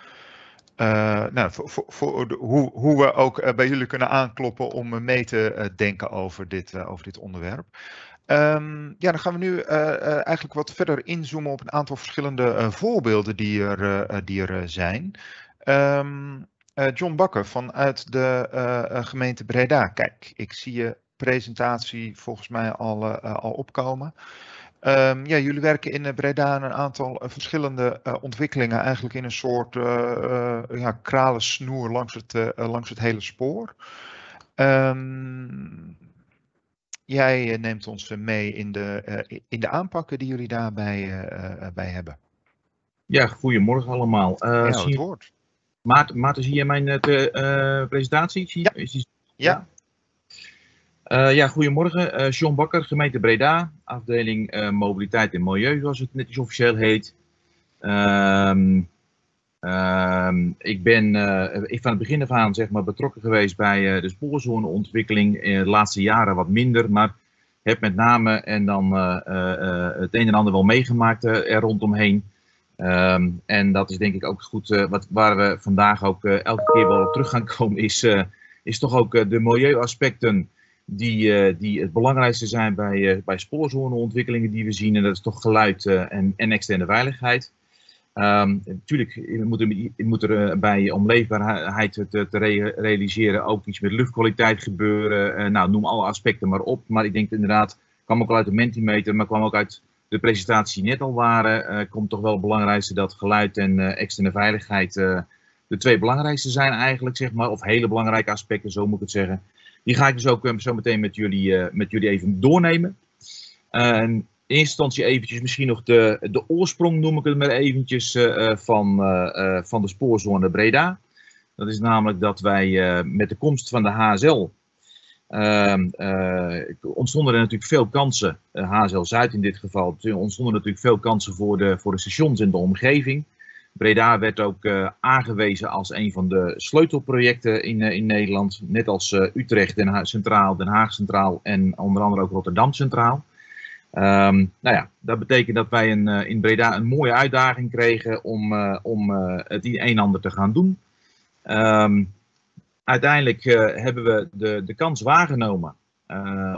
nou, voor, voor, hoe, hoe we ook bij jullie kunnen aankloppen om mee te denken over dit, over dit onderwerp. Um, ja, dan gaan we nu eigenlijk wat verder inzoomen op een aantal verschillende voorbeelden die er, die er zijn. Um, John Bakker vanuit de gemeente Breda. Kijk, ik zie je presentatie volgens mij al, al opkomen. Um, ja, jullie werken in Breda aan een aantal verschillende ontwikkelingen, eigenlijk in een soort ja, kralensnoer langs het, langs het hele spoor. Um, Jij eh, neemt ons eh, mee in de, uh, in de aanpakken die jullie daarbij uh, bij hebben. Ja, goedemorgen allemaal. ja, het. Maarten, Maarten, zie je mijn presentatie? Zie, ja. Is ja. Ja. ja, goedemorgen. John Bakker, gemeente Breda, afdeling Mobiliteit en Milieu, zoals het netjes officieel heet. Ehm Ehm, ik ben uh, van het begin af aan zeg maar, betrokken geweest bij uh, de spoorzoneontwikkeling. In de laatste jaren wat minder, maar heb met name en dan uh, het een en ander wel meegemaakt er rondomheen. Um, en dat is denk ik ook goed, wat, waar we vandaag ook elke keer wel op terug gaan komen, is, is toch ook de milieuaspecten die, die het belangrijkste zijn bij, bij spoorzoneontwikkelingen die we zien. En dat is toch geluid en, en externe veiligheid. Natuurlijk moet er, moet er bij omleefbaarheid te, te realiseren ook iets met luchtkwaliteit gebeuren. Nou, noem alle aspecten maar op. Maar ik denk inderdaad, kwam ook al uit de Mentimeter, maar kwam ook uit de presentatie net al waren. Uh, komt toch wel het belangrijkste dat geluid en externe veiligheid de twee belangrijkste zijn eigenlijk, zeg maar. Of hele belangrijke aspecten, zo moet ik het zeggen. Die ga ik dus ook zo meteen met jullie, met jullie even doornemen in eerste instantie eventjes misschien nog de, de oorsprong, noem ik het maar eventjes, van, van de spoorzone Breda. Dat is namelijk dat wij met de komst van de HSL ontstonden er natuurlijk veel kansen, HSL Zuid in dit geval, ontstonden natuurlijk veel kansen voor de, voor de stations in de omgeving. Breda werd ook aangewezen als een van de sleutelprojecten in, in Nederland, net als Utrecht, Centraal, Den Haag Centraal en onder andere ook Rotterdam Centraal. Um, nou ja, dat betekent dat wij een, in Breda een mooie uitdaging kregen om, om het een en ander te gaan doen. Um, uiteindelijk hebben we de, de kans waargenomen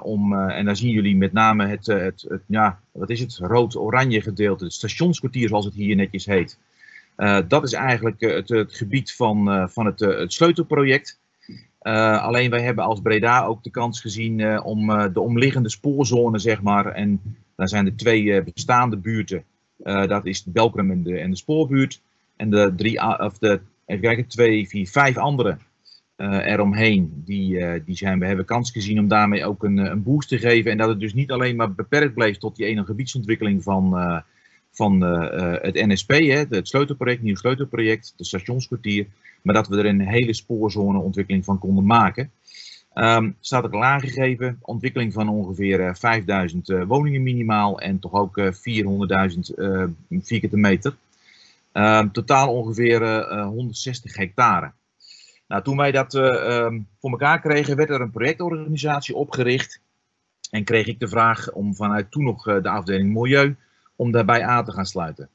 om, en daar zien jullie met name het, het, het ja, wat is het, rood-oranje gedeelte, het stationskwartier zoals het hier netjes heet. dat is eigenlijk het, het gebied van, van het, het sleutelproject. Alleen wij hebben als Breda ook de kans gezien om de omliggende spoorzone, zeg maar. En daar zijn de twee bestaande buurten. dat is Belkrum en de, en de spoorbuurt. En de drie, of de, even kijken, twee, vier, vijf andere eromheen, die, die zijn, we hebben kans gezien om daarmee ook een, een boost te geven. En dat het dus niet alleen maar beperkt bleef tot die ene gebiedsontwikkeling van, van het NSP, hè, het sleutelproject, nieuw sleutelproject, de stationskwartier. Maar dat we er een hele spoorzoneontwikkeling van konden maken. Um, staat er al aangegeven, ontwikkeling van ongeveer 5000 uh, woningen minimaal en toch ook 400.000 uh, vierkante meter. Um, totaal ongeveer 160 hectare. Nou, toen wij dat um, voor elkaar kregen, werd er een projectorganisatie opgericht. En kreeg ik de vraag om vanuit toen nog de afdeling Milieu, om daarbij aan te gaan sluiten.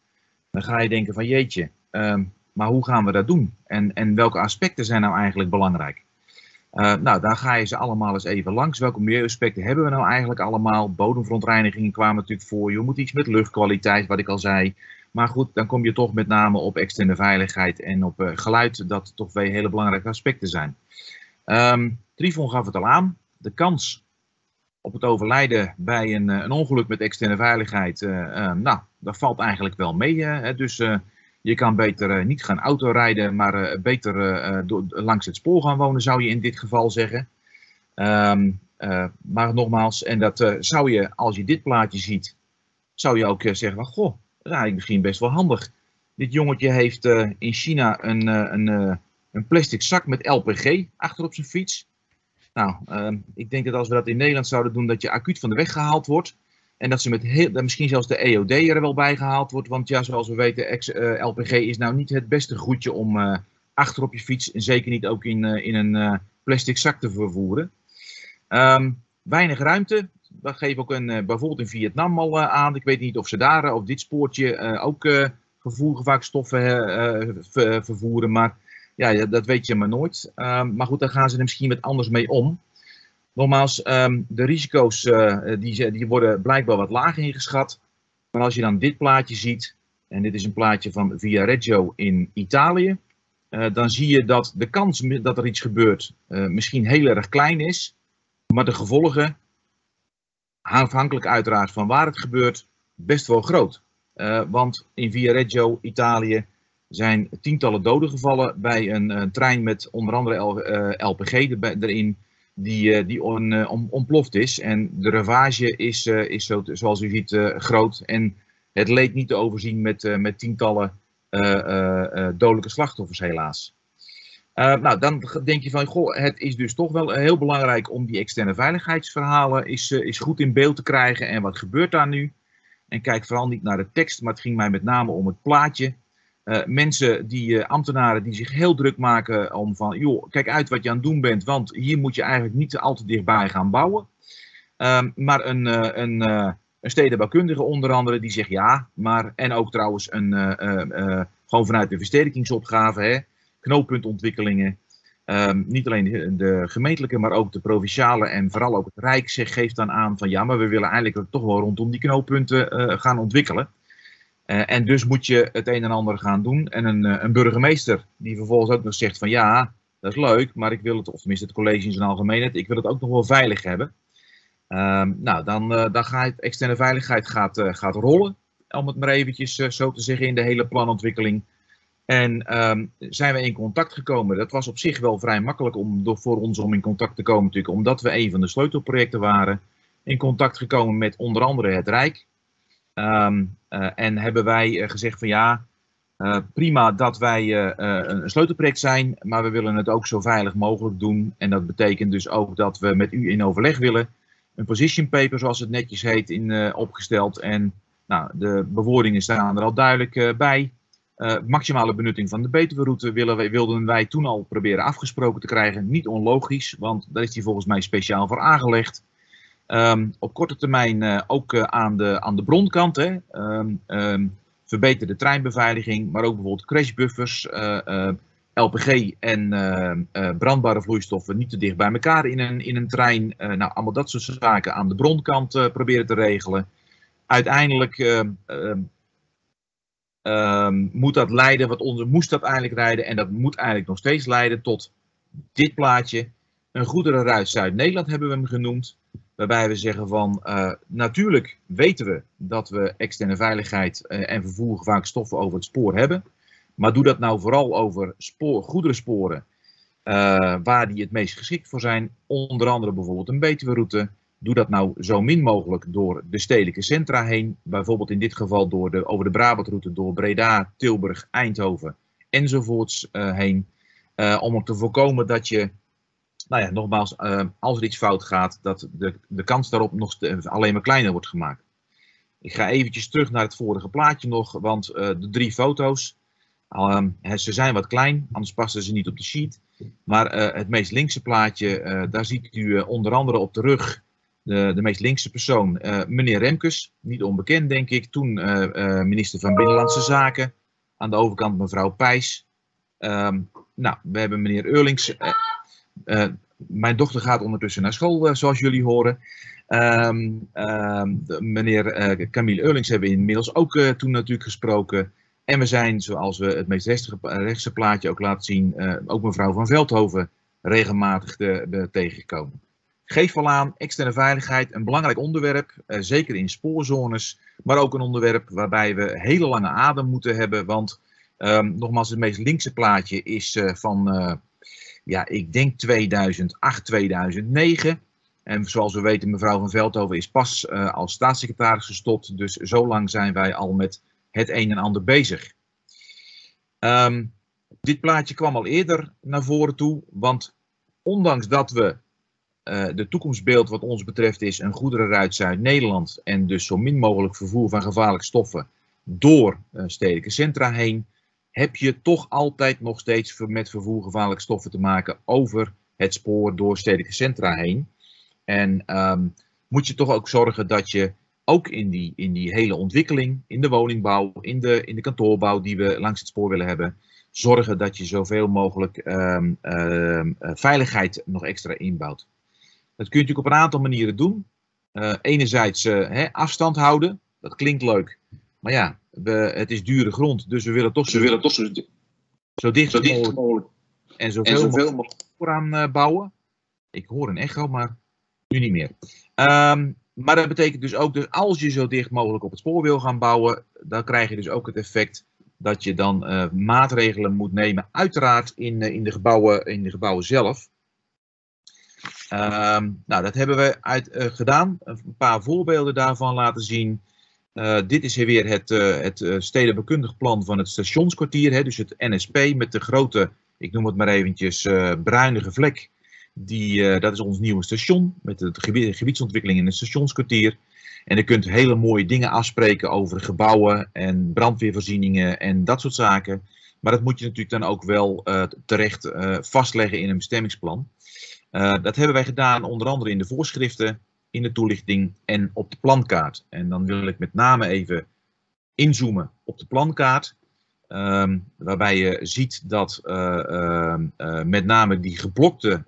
Dan ga je denken van jeetje, maar hoe gaan we dat doen? En, en welke aspecten zijn nou eigenlijk belangrijk? Uh, nou, daar ga je ze allemaal eens even langs. Welke milieuaspecten hebben we nou eigenlijk allemaal? Bodemverontreinigingen kwamen natuurlijk voor. Je moet iets met luchtkwaliteit, wat ik al zei. Maar goed, dan kom je toch met name op externe veiligheid en op uh, geluid, dat toch twee hele belangrijke aspecten zijn. Um, Trifon gaf het al aan. De kans op het overlijden bij een, eh, een ongeluk met externe veiligheid, uh, nou, dat valt eigenlijk wel mee. Hè? Dus je kan beter eh, niet gaan autorijden, maar eh, beter eh, langs het spoor gaan wonen, zou je in dit geval zeggen. Um, maar nogmaals, en dat zou je, als je dit plaatje ziet, zou je ook zeggen van, goh, is eigenlijk misschien best wel handig. Dit jongetje heeft in China een, een, een plastic zak met LPG achter op zijn fiets. Nou, ehm, ik denk dat als we dat in Nederland zouden doen, dat je acuut van de weg gehaald wordt. En dat ze met heel, misschien zelfs de EOD er wel bij gehaald wordt. Want ja, zoals we weten, eh, LPG is nou niet het beste goedje om achter op je fiets. En zeker niet ook in, in een plastic zak te vervoeren. Um, weinig ruimte. Dat geeft ook een, bijvoorbeeld in Vietnam al aan. Ik weet niet of ze daar op dit spoortje ook uh, stoffen vervoeren. Maar ja, dat weet je maar nooit. Um, maar goed, daar gaan ze er misschien met anders mee om. Nogmaals, ehm, de risico's die, die worden blijkbaar wat lager ingeschat. Maar als je dan dit plaatje ziet, en dit is een plaatje van Viareggio in Italië, dan zie je dat de kans dat er iets gebeurt misschien heel erg klein is, maar de gevolgen, afhankelijk uiteraard van waar het gebeurt, best wel groot. want in Viareggio, Italië, zijn tientallen doden gevallen bij een, een trein met onder andere LPG erin die, eh, die on, eh, ontploft is. En de ravage is, eh, is zo, zoals u ziet groot. En het leek niet te overzien met, met tientallen dodelijke slachtoffers helaas. Nou, dan denk je van, goh, het is dus toch wel heel belangrijk om die externe veiligheidsverhalen is, is goed in beeld te krijgen. En wat gebeurt daar nu? En kijk vooral niet naar de tekst, maar het ging mij met name om het plaatje. Uh, mensen, die ambtenaren die zich heel druk maken om van, joh, kijk uit wat je aan het doen bent, want hier moet je eigenlijk niet al te dichtbij gaan bouwen. Um, maar een, een, een stedenbouwkundige onder andere, die zegt ja, maar, en ook trouwens een, gewoon vanuit de versterkingsopgave, hè, knooppuntontwikkelingen, um, niet alleen de, gemeentelijke, maar ook de provinciale en vooral ook het Rijk zich geeft dan aan van ja, maar we willen eigenlijk toch wel rondom die knooppunten gaan ontwikkelen. Uh, en dus moet je het een en ander gaan doen. En een, uh, een, burgemeester die vervolgens ook nog zegt van ja, dat is leuk, maar ik wil het, of tenminste het college in zijn algemeenheid, ik wil het ook nog wel veilig hebben. Uh, nou, dan, dan gaat externe veiligheid gaat, gaat rollen, om het maar eventjes zo te zeggen, in de hele planontwikkeling. En um, zijn we in contact gekomen. Dat was op zich wel vrij makkelijk om, door, voor ons om in contact te komen natuurlijk, omdat we een van de sleutelprojecten waren. In contact gekomen met onder andere het Rijk, Um, uh, en hebben wij uh, gezegd van ja, uh, prima dat wij een sleutelproject zijn, maar we willen het ook zo veilig mogelijk doen. En dat betekent dus ook dat we met u in overleg willen. Een position paper, zoals het netjes heet, in, opgesteld. En nou, de bewoordingen staan er al duidelijk bij. Maximale benutting van de Betuwe-route willen, wilden wij toen al proberen afgesproken te krijgen. Niet onlogisch, want daar is die volgens mij speciaal voor aangelegd. Um, op korte termijn uh, ook uh, aan, de, aan de bronkant. Hè. Um, um, verbeterde treinbeveiliging, maar ook bijvoorbeeld crashbuffers, LPG en brandbare vloeistoffen niet te dicht bij elkaar in een, in een trein. nou, allemaal dat soort zaken aan de bronkant proberen te regelen. Uiteindelijk moet dat leiden, wat onze moest dat eigenlijk leiden, en dat moet eigenlijk nog steeds leiden tot dit plaatje. Een goederenruit Zuid-Nederland hebben we hem genoemd. Waarbij we zeggen van uh, natuurlijk weten we dat we externe veiligheid uh, en vervoer stoffen over het spoor hebben. Maar doe dat nou vooral over spoor, goederensporen. waar die het meest geschikt voor zijn. Onder andere bijvoorbeeld een Betuwe-route. Doe dat nou zo min mogelijk door de stedelijke centra heen. Bijvoorbeeld in dit geval door de, over de Brabantroute door Breda, Tilburg, Eindhoven enzovoorts heen. om te voorkomen dat je nou ja, nogmaals, uh, als er iets fout gaat, dat de, de kans daarop nog alleen maar kleiner wordt gemaakt. Ik ga eventjes terug naar het vorige plaatje nog, want de drie foto's, uh, ze zijn wat klein, anders passen ze niet op de sheet. Maar eh, het meest linkse plaatje, daar ziet u onder andere op de rug de, de meest linkse persoon, meneer Remkes, niet onbekend denk ik, toen minister van Binnenlandse Zaken. Aan de overkant mevrouw Pijs. Ehm, nou, we hebben meneer Eurlings mijn dochter gaat ondertussen naar school, zoals jullie horen. Um, de, meneer uh, Camille Eurlings hebben we inmiddels ook toen natuurlijk gesproken. En we zijn, zoals we het meest rechtse, rechtse plaatje ook laten zien, ook mevrouw van Veldhoven regelmatig tegengekomen. Geef wel aan, externe veiligheid, een belangrijk onderwerp, zeker in spoorzones, maar ook een onderwerp waarbij we hele lange adem moeten hebben, want um, nogmaals, het meest linkse plaatje is van ja, ik denk 2008, 2009. En zoals we weten, mevrouw van Veldhoven is pas als staatssecretaris gestopt. Dus zo lang zijn wij al met het een en ander bezig. Um, dit plaatje kwam al eerder naar voren toe. Want ondanks dat we uh, de toekomstbeeld wat ons betreft is een goederenruit Zuid-Nederland. En dus zo min mogelijk vervoer van gevaarlijke stoffen door uh, stedelijke centra heen heb je toch altijd nog steeds met vervoergevaarlijke stoffen te maken over het spoor door stedelijke centra heen. En um, moet je toch ook zorgen dat je ook in die, in die hele ontwikkeling, in de woningbouw, in de, in de kantoorbouw die we langs het spoor willen hebben, zorgen dat je zoveel mogelijk um, um, veiligheid nog extra inbouwt. Dat kun je natuurlijk op een aantal manieren doen. Uh, enerzijds uh, hè, afstand houden, dat klinkt leuk, maar ja, we, het is dure grond, dus we willen toch, zo, willen toch zo, zo dicht, zo dicht mogelijk, en zoveel, en zoveel mogelijk vooraan uh, bouwen. Ik hoor een echo, maar nu niet meer. Um, maar dat betekent dus ook, dus als je zo dicht mogelijk op het spoor wil gaan bouwen, dan krijg je dus ook het effect dat je dan uh, maatregelen moet nemen, uiteraard in, uh, in, de, gebouwen, in de gebouwen zelf. Um, nou, dat hebben we uit, gedaan. Een paar voorbeelden daarvan laten zien. Uh, dit is weer het, uh, het plan van het stationskwartier, hè, dus het NSP met de grote, ik noem het maar eventjes, bruinige vlek. Die, dat is ons nieuwe station met de gebiedsontwikkeling in het stationskwartier. En je kunt hele mooie dingen afspreken over gebouwen en brandweervoorzieningen en dat soort zaken. Maar dat moet je natuurlijk dan ook wel terecht vastleggen in een bestemmingsplan. Dat hebben wij gedaan onder andere in de voorschriften in de toelichting en op de plankaart. En dan wil ik met name even inzoomen op de plankaart. Um, waarbij je ziet dat uh, uh, uh, met name die geblokte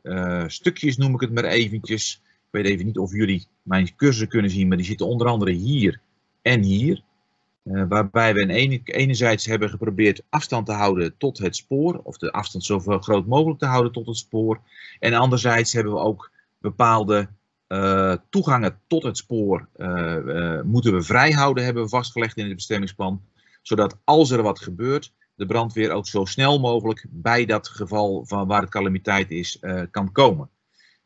stukjes, noem ik het maar eventjes. Ik weet even niet of jullie mijn cursor kunnen zien, maar die zitten onder andere hier en hier. Waarbij we ene, enerzijds hebben geprobeerd afstand te houden tot het spoor, of de afstand zo groot mogelijk te houden tot het spoor. En anderzijds hebben we ook bepaalde uh, toegangen tot het spoor uh, moeten we vrijhouden, hebben we vastgelegd in het bestemmingsplan. Zodat als er wat gebeurt, de brandweer ook zo snel mogelijk bij dat geval van waar het calamiteit is, kan komen.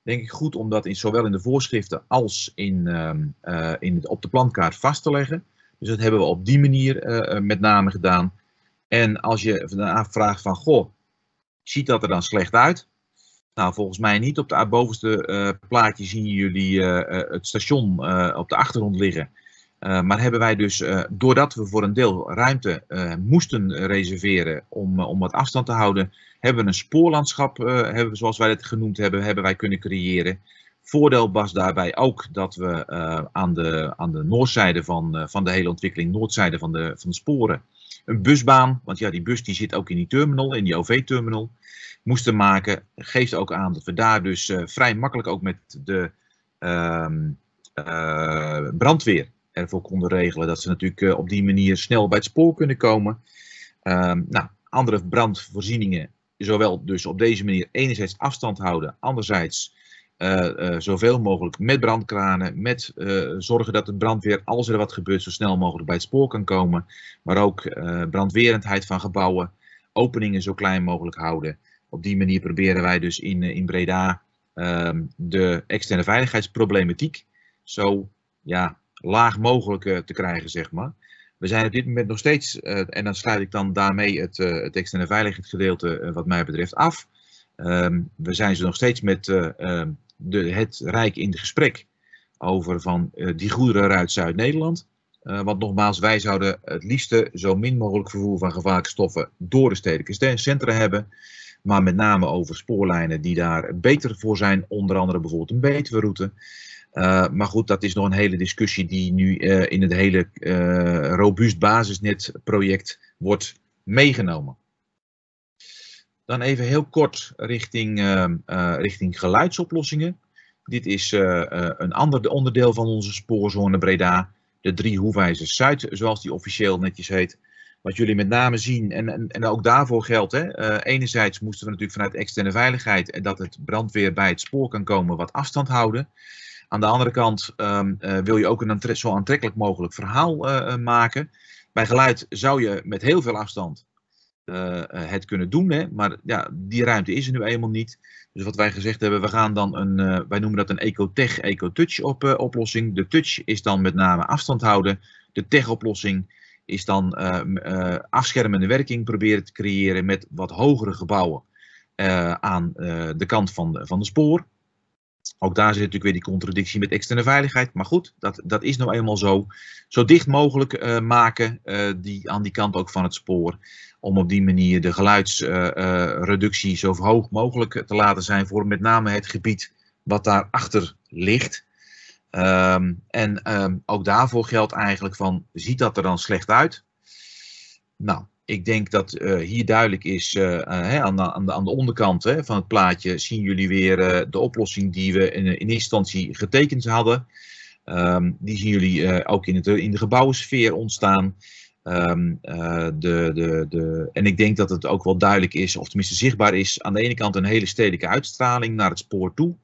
Denk ik goed om dat in, zowel in de voorschriften als in, ehm, in op de plankaart vast te leggen. Dus dat hebben we op die manier met name gedaan. En als je dan afvraagt van, goh, ziet dat er dan slecht uit? Nou, volgens mij niet. Op de bovenste uh, plaatje zien jullie het station op de achtergrond liggen. maar hebben wij dus, doordat we voor een deel ruimte moesten reserveren om, om wat afstand te houden, hebben we een spoorlandschap, hebben zoals wij het genoemd hebben, hebben wij kunnen creëren. Voordeel was daarbij ook dat we aan, de, aan de noordzijde van, van de hele ontwikkeling, noordzijde van de, van de sporen, een busbaan, want ja, die bus die zit ook in die terminal, in die OV-terminal moesten maken, geeft ook aan dat we daar dus uh, vrij makkelijk ook met de uh, brandweer ervoor konden regelen. Dat ze natuurlijk op die manier snel bij het spoor kunnen komen. Ehm, nou, andere brandvoorzieningen, zowel dus op deze manier enerzijds afstand houden, anderzijds zoveel mogelijk met brandkranen, met zorgen dat de brandweer, als er wat gebeurt, zo snel mogelijk bij het spoor kan komen. Maar ook brandwerendheid van gebouwen, openingen zo klein mogelijk houden. Op die manier proberen wij dus in, in Breda ehm, de externe veiligheidsproblematiek zo ja, laag mogelijk te krijgen, zeg maar. We zijn op dit moment nog steeds, en dan sluit ik dan daarmee het, het externe veiligheidsgedeelte wat mij betreft af. Ehm, we zijn ze nog steeds met ehm, het Rijk in gesprek over van die goederen uit Zuid-Nederland. Uh, want nogmaals, wij zouden het liefste zo min mogelijk vervoer van gevaarlijke stoffen door de stedelijke centra hebben. Maar met name over spoorlijnen die daar beter voor zijn. Onder andere bijvoorbeeld een Betuwe-route. Uh, maar goed, dat is nog een hele discussie die nu in het hele robuust basisnetproject wordt meegenomen. Dan even heel kort richting, richting geluidsoplossingen. Dit is een ander onderdeel van onze spoorzone Breda de drie hoefijzers Zuid, zoals die officieel netjes heet. Wat jullie met name zien, en, en, en ook daarvoor geldt, hè, enerzijds moesten we natuurlijk vanuit externe veiligheid en dat het brandweer bij het spoor kan komen wat afstand houden. Aan de andere kant uh, wil je ook een zo aantrekkelijk mogelijk verhaal maken. Bij geluid zou je met heel veel afstand het kunnen doen, hè, maar ja, die ruimte is er nu eenmaal niet. Dus wat wij gezegd hebben, we gaan dan een, uh, wij noemen dat een Ecotech Ecotouch op, uh, oplossing. De touch is dan met name afstand houden. De tech oplossing is dan afschermende werking proberen te creëren met wat hogere gebouwen aan de kant van van de spoor. Ook daar zit natuurlijk weer die contradictie met externe veiligheid. Maar goed, dat, dat is nou eenmaal zo. Zo dicht mogelijk maken die, aan die kant ook van het spoor om op die manier de geluidsreductie zo hoog mogelijk te laten zijn voor met name het gebied wat daarachter ligt. Um, en um, ook daarvoor geldt eigenlijk van, ziet dat er dan slecht uit? Nou, ik denk dat uh, hier duidelijk is, uh, uh, aan, de, aan, de, aan de onderkant hè, van het plaatje zien jullie weer de oplossing die we in, in instantie getekend hadden. Um, die zien jullie ook in, het, in de gebouwensfeer ontstaan. Uh, de, de, de, en ik denk dat het ook wel duidelijk is, of tenminste zichtbaar is, aan de ene kant een hele stedelijke uitstraling naar het spoor toe.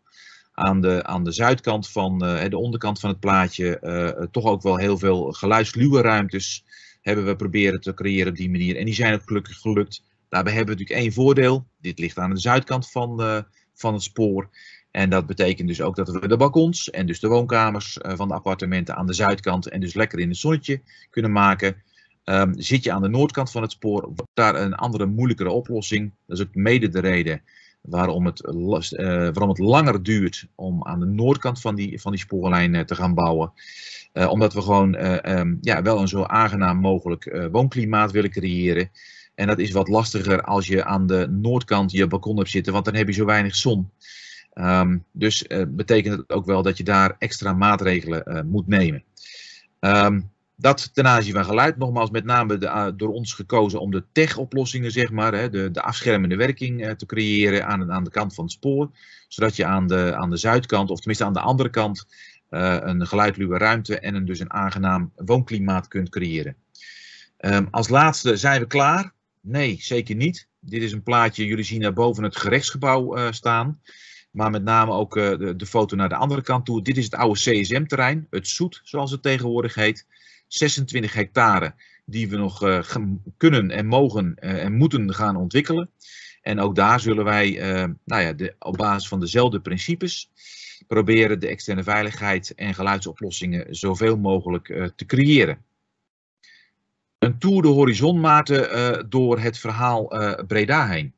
Aan de, aan de zuidkant van de onderkant van het plaatje toch ook wel heel veel geluidsluwe ruimtes hebben we proberen te creëren op die manier. En die zijn ook gelukkig gelukt. Daarbij hebben we natuurlijk één voordeel. Dit ligt aan de zuidkant van, van het spoor. En dat betekent dus ook dat we de balkons en dus de woonkamers van de appartementen aan de zuidkant en dus lekker in het zonnetje kunnen maken. Um, zit je aan de noordkant van het spoor, wordt daar een andere, moeilijkere oplossing. Dat is ook mede de reden waarom het, uh, waarom het langer duurt om aan de noordkant van die, van die spoorlijn uh, te gaan bouwen. Uh, omdat we gewoon um, ja, wel een zo aangenaam mogelijk woonklimaat willen creëren. En dat is wat lastiger als je aan de noordkant je balkon hebt zitten, want dan heb je zo weinig zon. Um, dus betekent het ook wel dat je daar extra maatregelen moet nemen. Um, dat ten aanzien van geluid, nogmaals met name de, uh, door ons gekozen om de tech-oplossingen, zeg maar, hè, de, de afschermende werking uh, te creëren aan, aan de kant van het spoor. Zodat je aan de, aan de zuidkant, of tenminste aan de andere kant, uh, een geluidluwe ruimte en dus een aangenaam woonklimaat kunt creëren. Um, als laatste, zijn we klaar? Nee, zeker niet. Dit is een plaatje, jullie zien daar boven het gerechtsgebouw staan. Maar met name ook de, de foto naar de andere kant toe. Dit is het oude CSM-terrein, het Zoet, zoals het tegenwoordig heet. 26 hectare die we nog uh, kunnen en mogen uh, en moeten gaan ontwikkelen. En ook daar zullen wij, uh, nou ja, op basis van dezelfde principes, proberen de externe veiligheid en geluidsoplossingen zoveel mogelijk te creëren. Een tour de horizon, Maarten, door het verhaal Breda heen.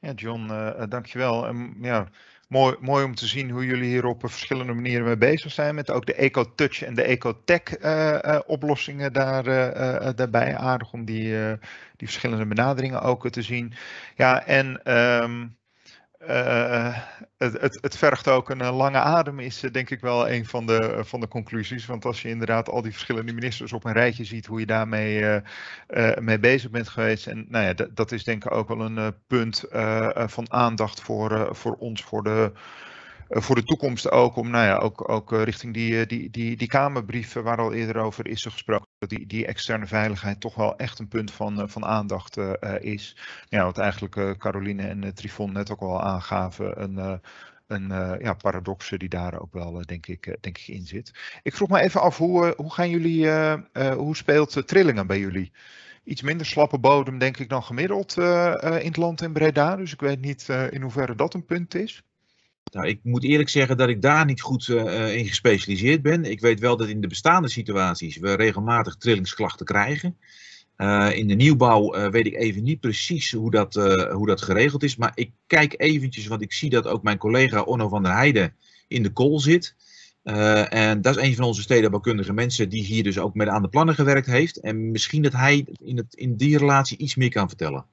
Ja, John, dankjewel. Um, ja, mooi, mooi om te zien hoe jullie hier op verschillende manieren mee bezig zijn. Met ook de EcoTouch en de EcoTech uh, uh, oplossingen daar, uh, daarbij. Aardig om die, die verschillende benaderingen ook te zien. Ja, en um, het, het, het, vergt ook een lange adem, is denk ik wel een van de, van de conclusies. Want als je inderdaad al die verschillende ministers op een rijtje ziet, hoe je daarmee mee bezig bent geweest. En nou ja, dat is denk ik ook wel een punt van aandacht voor, voor ons, voor de, voor de toekomst ook. Om nou ja, ook, ook richting die, die, die, die Kamerbrieven waar al eerder over is gesproken die, die externe veiligheid toch wel echt een punt van, eh, van aandacht is. Ja, wat eigenlijk Caroline en Trifon net ook al aangaven. Een, een ja, paradoxe die daar ook wel, denk, ik, denk ik, in zit. Ik vroeg me even af, hoe, hoe gaan jullie, hoe speelt Trillingen bij jullie iets minder slappe bodem, denk ik, dan gemiddeld in het land in Breda. Dus ik weet niet in hoeverre dat een punt is. Nou, ik moet eerlijk zeggen dat ik daar niet goed in gespecialiseerd ben. Ik weet wel dat in de bestaande situaties we regelmatig trillingsklachten krijgen. Uh, in de nieuwbouw weet ik even niet precies hoe dat, hoe dat geregeld is. Maar ik kijk eventjes, want ik zie dat ook mijn collega Onno van der Heijden in de kool zit. en dat is een van onze stedenbouwkundige mensen die hier dus ook met aan de plannen gewerkt heeft. En misschien dat hij in, het, in die relatie iets meer kan vertellen.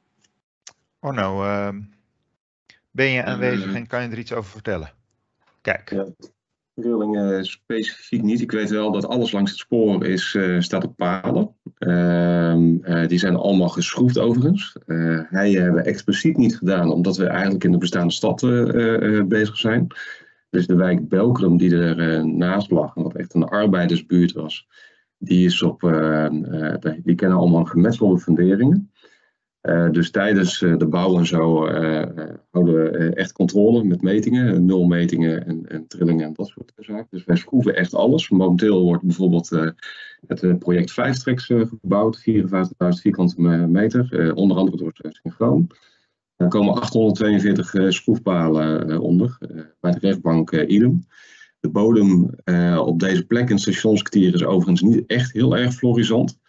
Onno, ehm, ben je aanwezig en kan je er iets over vertellen? Kijk. Ja. Rillingen specifiek niet. Ik weet wel dat alles langs het spoor is, uh, staat op palen. Uh, die zijn allemaal geschroefd overigens. Hij hebben we expliciet niet gedaan, omdat we eigenlijk in de bestaande stad bezig zijn. Dus de wijk Belkrum, die er naast lag, en wat echt een arbeidersbuurt was, die, is op, die kennen allemaal gemetselde funderingen. Uh, dus tijdens uh, de bouw en zo uh, houden we echt controle met metingen, nulmetingen en, en trillingen en dat soort zaken. Dus wij schroeven echt alles. Momenteel wordt bijvoorbeeld het project 5 gebouwd, 54.000 vierkante meter, onder andere door Synchroon. Er komen 842 schroefpalen onder, bij de rechtbank idem. De bodem op deze plek in het stationskwartier is overigens niet echt heel erg florisant.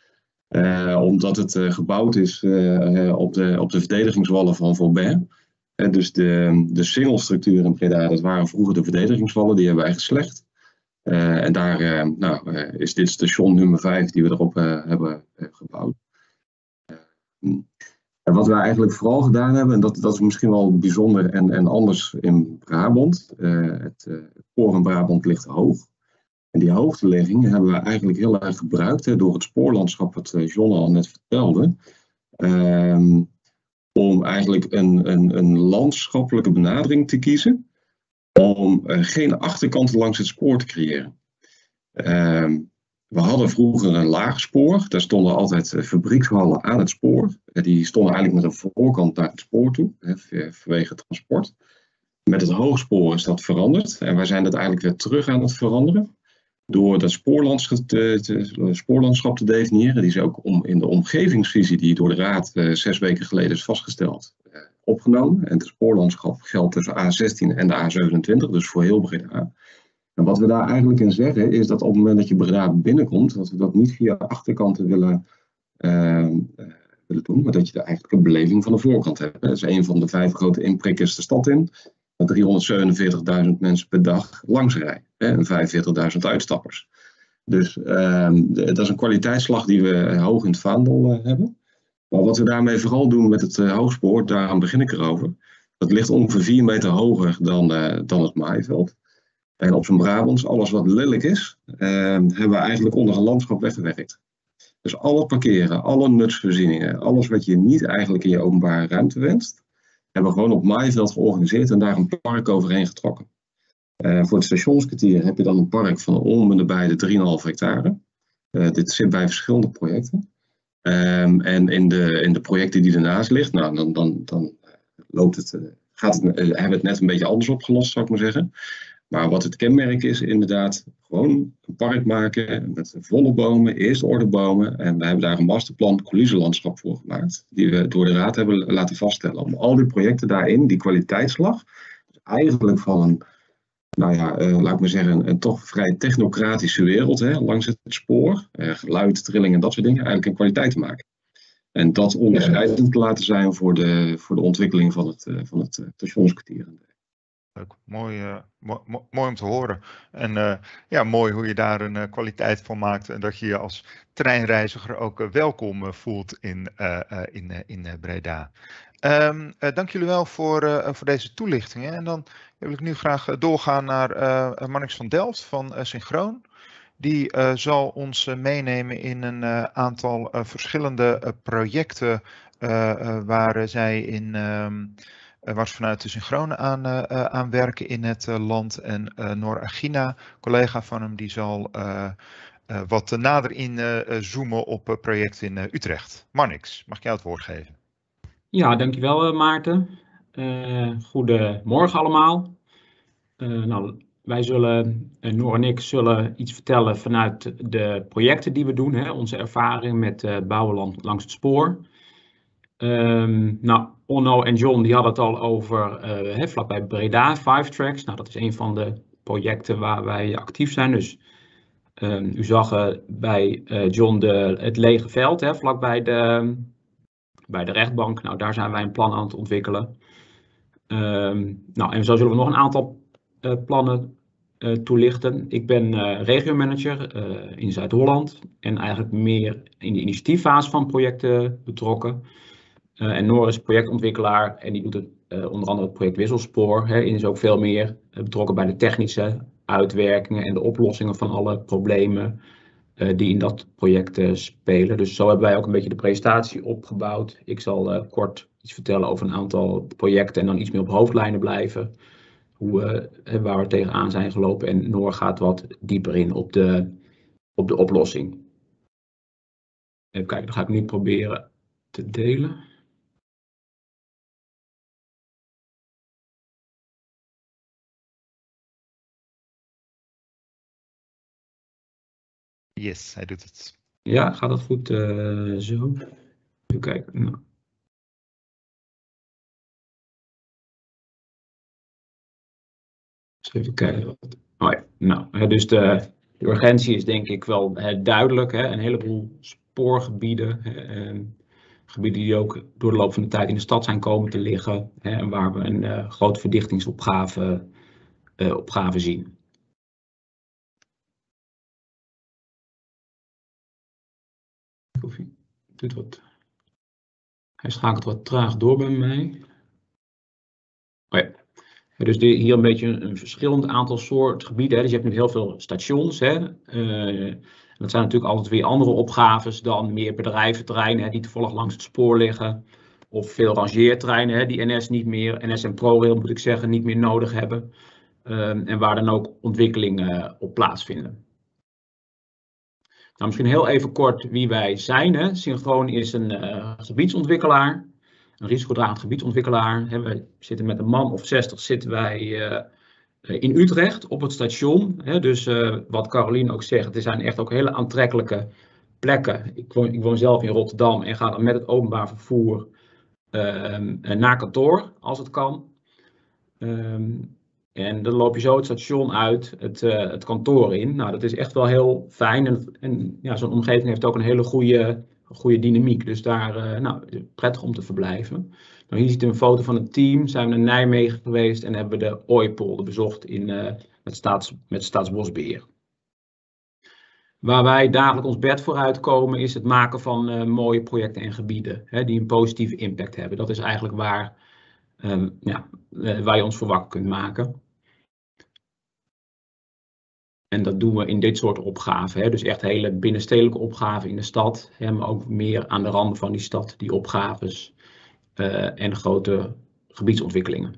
Uh, omdat het uh, gebouwd is uh, op, de, op de verdedigingswallen van Vauban. dus de, de singelstructuur in Breda, dat waren vroeger de verdedigingswallen, die hebben wij geslecht. en daar nou, is dit station nummer 5 die we erop hebben gebouwd. en wat we eigenlijk vooral gedaan hebben, en dat, dat is misschien wel bijzonder en, en anders in Brabant. het in Brabant ligt hoog. Die hoogtelegging hebben we eigenlijk heel erg gebruikt hè, door het spoorlandschap, wat uh, John al net vertelde. Um, om eigenlijk een, een, een landschappelijke benadering te kiezen. Om uh, geen achterkanten langs het spoor te creëren. Um, we hadden vroeger een laag spoor. Daar stonden altijd uh, fabriekshallen aan het spoor. die stonden eigenlijk met een voorkant naar het spoor toe, vanwege transport. Met het hoogspoor is dat veranderd. En wij zijn dat eigenlijk weer terug aan het veranderen door dat spoorlandschap te, definiëren. Die is ook om, in de omgevingsvisie die door de Raad uh, zes weken geleden is vastgesteld, uh, opgenomen. En het spoorlandschap geldt tussen A16 en de A27, dus voor heel Breda. En wat we daar eigenlijk in zeggen is dat op het moment dat je Breda binnenkomt, dat we dat niet via achterkanten willen, uh, willen doen, maar dat je er eigenlijk een beleving van de voorkant hebt. Dat is een van de vijf grote inprikkers de stad in. 347.000 mensen per dag langs rijden en 45.000 uitstappers. Dus uh, dat is een kwaliteitsslag die we hoog in het vaandel uh, hebben. Maar wat we daarmee vooral doen met het uh, hoogspoor, daaraan begin ik erover. Dat ligt ongeveer 4 meter hoger dan, uh, dan het maaiveld. En op zijn Brabants, alles wat lelijk is, ehm, hebben we eigenlijk onder een landschap weggewerkt. Dus alle parkeren, alle nutsvoorzieningen, alles wat je niet eigenlijk in je openbare ruimte wenst, hebben we gewoon op maaiveld georganiseerd en daar een park overheen getrokken. Uh, voor het stationskwartier heb je dan een park van om en nabij de 3,5 hectare. Uh, dit zit bij verschillende projecten. Um, en in de, in de projecten die ernaast ligt, nou, dan, dan, dan loopt het, gaat het, hebben we het net een beetje anders opgelost, zou ik maar zeggen. Maar wat het kenmerk is, inderdaad, gewoon een park maken met volle bomen, eerste orde bomen. En we hebben daar een masterplan coulissenlandschap voor gemaakt, die we door de raad hebben laten vaststellen. Om al die projecten daarin, die kwaliteitslag, dus eigenlijk van een, nou ja, uh, laat ik maar zeggen, een, toch vrij technocratische wereld, hè, langs het spoor, uh, geluid, trilling en dat soort dingen, eigenlijk een kwaliteit te maken. En dat onderscheidend te laten zijn voor de, voor de ontwikkeling van het, uh, van het stationskwartier. Mooi, uh, mooi om te horen. En uh, ja, mooi hoe je daar een uh, kwaliteit van maakt en dat je je als treinreiziger ook welkom voelt in, in, in Breda. Um, dank jullie wel voor, voor deze toelichtingen. En dan wil ik nu graag doorgaan naar Marnix van Delft van Synchroon. Die zal ons meenemen in een aantal verschillende projecten waar zij in. Um, waar vanuit de synchronen aan, uh, aan werken in het uh, land. En Nor Agina, collega van hem, die zal wat nader inzoomen op project in Utrecht. Marnix, mag ik jou het woord geven? Ja, dankjewel Maarten. goedemorgen allemaal. nou, wij zullen, Noor en ik zullen iets vertellen vanuit de projecten die we doen, hè, onze ervaring met uh, langs het spoor. Um, nou, Onno en John die hadden het al over hè, vlakbij Breda, Five Tracks. Nou, dat is een van de projecten waar wij actief zijn. Dus um, u zag uh, bij uh, John de, het lege veld, hè, vlakbij de, bij de rechtbank. Nou, daar zijn wij een plan aan het ontwikkelen. Um, nou, en zo zullen we nog een aantal plannen toelichten. Ik ben regiomanager in Zuid-Holland en eigenlijk meer in de initiatieffase van projecten betrokken. Uh, en Noor is projectontwikkelaar en die doet het, uh, onder andere het project Wisselspoor. Hè, en is ook veel meer uh, betrokken bij de technische uitwerkingen en de oplossingen van alle problemen die in dat project spelen. Dus zo hebben wij ook een beetje de presentatie opgebouwd. Ik zal kort iets vertellen over een aantal projecten en dan iets meer op hoofdlijnen blijven. Hoe, waar we tegenaan zijn gelopen. En Noor gaat wat dieper in op de, op de oplossing. Even kijken, dan ga ik nu proberen te delen. Yes, hij doet het. Ja, gaat dat goed uh, zo? Even kijken. Nou. even kijken. Oh ja, nou, dus de, urgentie is denk ik wel duidelijk. Hè, een heleboel spoorgebieden, hè, gebieden die ook door de loop van de tijd in de stad zijn komen te liggen. En waar we een uh, grote verdichtingsopgave opgave zien. Doet wat. Hij schakelt wat traag door bij mij. Oh. Dus hier een beetje een, verschillend aantal soort gebieden. Hè. Dus je hebt nu heel veel stations. Hè. Uh, dat zijn natuurlijk altijd weer andere opgaves dan meer bedrijventerreinen hè, die toevallig langs het spoor liggen. Of veel rangeerterreinen hè, die NS niet meer, NS en ProRail moet ik zeggen, niet meer nodig hebben. Um, en waar dan ook ontwikkelingen uh, op plaatsvinden. Nou, misschien heel even kort wie wij zijn. Hè. Synchroon is een uh, gebiedsontwikkelaar, een risicodragend gebiedsontwikkelaar. Hè. We zitten met een man of 60 zitten wij uh, in Utrecht op het station. Dus wat Caroline ook zegt, er zijn echt ook hele aantrekkelijke plekken. Ik woon, ik woon zelf in Rotterdam en ga dan met het openbaar vervoer naar kantoor als het kan. Um, en dan loop je zo het station uit, het, uh, het kantoor in. Nou, dat is echt wel heel fijn. En, en ja, zo'n omgeving heeft ook een hele goede, goede dynamiek. Dus daar, uh, nou, prettig om te verblijven. Nou, hier ziet u een foto van het team. Zijn we naar Nijmegen geweest en hebben we de Ooipolder bezocht in, met, staats, met Staatsbosbeheer. Waar wij dagelijks ons bed voor uitkomen is het maken van mooie projecten en gebieden. Hè, die een positieve impact hebben. Dat is eigenlijk waar, um, ja, waar je ons voor wakker kunt maken. En dat doen we in dit soort opgaven. Hè. Dus echt hele binnenstedelijke opgaven in de stad. Hè, maar ook meer aan de randen van die stad, die opgaves uh, en grote gebiedsontwikkelingen.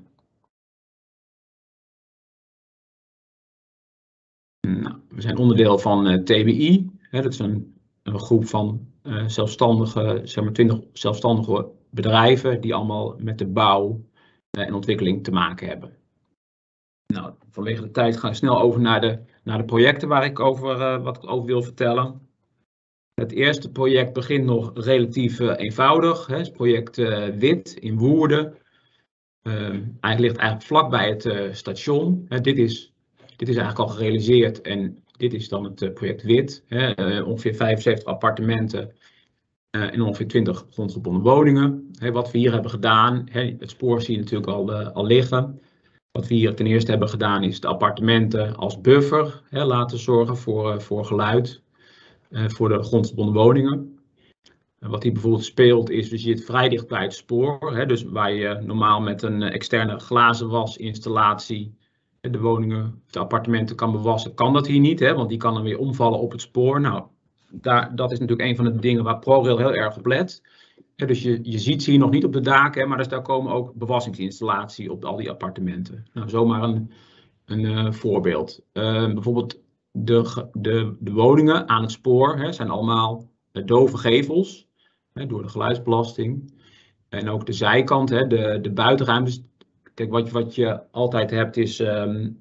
Nou, we zijn onderdeel van uh, TBI. Hè, dat is een, een groep van uh, zelfstandige, zeg maar 20 zelfstandige bedrijven die allemaal met de bouw en ontwikkeling te maken hebben. Nou, vanwege de tijd ga ik snel over naar de naar de projecten waar ik over, uh, wat ik over wil vertellen. Het eerste project begint nog relatief uh, eenvoudig. Hè. Het project uh, Wit in Woerden. eigenlijk ligt eigenlijk vlakbij het station. Dit, is, dit is eigenlijk al gerealiseerd en dit is dan het project Wit. Ongeveer 75 appartementen en ongeveer 20 grondgebonden woningen. Wat we hier hebben gedaan, het spoor zie je natuurlijk al, al liggen. Wat we hier ten eerste hebben gedaan is de appartementen als buffer hè, laten zorgen voor, eh, voor geluid uh, voor de grondgebonden woningen. En wat hier bijvoorbeeld speelt is, we zitten vrij dicht bij het spoor. Hè, dus waar je normaal met een externe glazen wasinstallatie de woningen, de appartementen kan bewassen, kan dat hier niet. Hè, want die kan dan weer omvallen op het spoor. Nou, daar, dat is natuurlijk een van de dingen waar ProRail heel erg op let dus je, je ziet ze hier nog niet op de daken, maar dus daar komen ook bewassingsinstallatie op al die appartementen. Nou, zomaar een, een uh, voorbeeld. Uh, bijvoorbeeld de, de, de woningen aan het spoor hè, zijn allemaal dove gevels hè, door de geluidsbelasting. En ook de zijkant, hè, de, de buitenruimtes. Kijk, wat, wat je altijd hebt is um,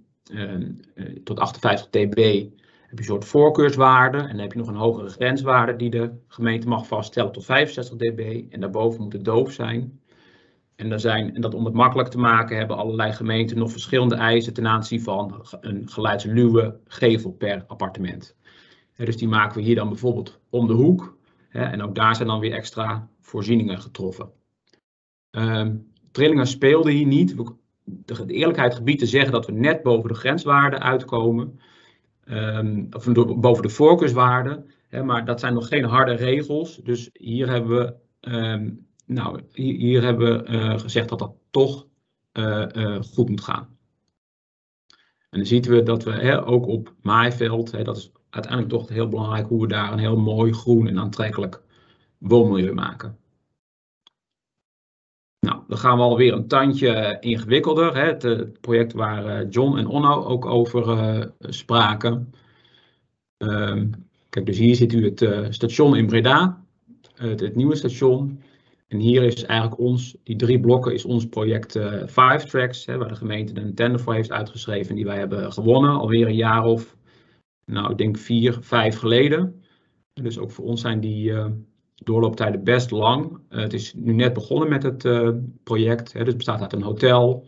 tot 58 dB heb je een soort voorkeurswaarde. En dan heb je nog een hogere grenswaarde die de gemeente mag vaststellen tot 65 dB. En daarboven moet het doof zijn. En, er zijn, en dat om het makkelijk te maken hebben allerlei gemeenten nog verschillende eisen ten aanzien van een geluidsluwe gevel per appartement. dus die maken we hier dan bijvoorbeeld om de hoek. en ook daar zijn dan weer extra voorzieningen getroffen. Um, trillingen speelden hier niet. De eerlijkheid gebied te zeggen dat we net boven de grenswaarde uitkomen. Um, of boven de voorkeurswaarde. Hè, maar dat zijn nog geen harde regels. Dus hier hebben we, um, nou, hier, hier, hebben we uh, gezegd dat dat toch uh, uh, goed moet gaan. En dan zien we dat we hè, ook op maaiveld, hè, dat is uiteindelijk toch heel belangrijk hoe we daar een heel mooi groen en aantrekkelijk woonmilieu maken. Dan gaan we alweer een tandje ingewikkelder. Hè? Het, eh, project waar eh, John en Onno ook over spraken. Um, kijk, dus hier ziet u het station in Breda, het, nieuwe station. En hier is eigenlijk ons, die drie blokken, is ons project Five Tracks, hè, waar de gemeente een tender voor heeft uitgeschreven. Die wij hebben gewonnen, alweer een jaar of, nou, ik denk vier, vijf geleden. Dus ook voor ons zijn die doorlooptijden best lang. Uh, het is nu net begonnen met het uh, project. Hè, dus het bestaat uit een hotel,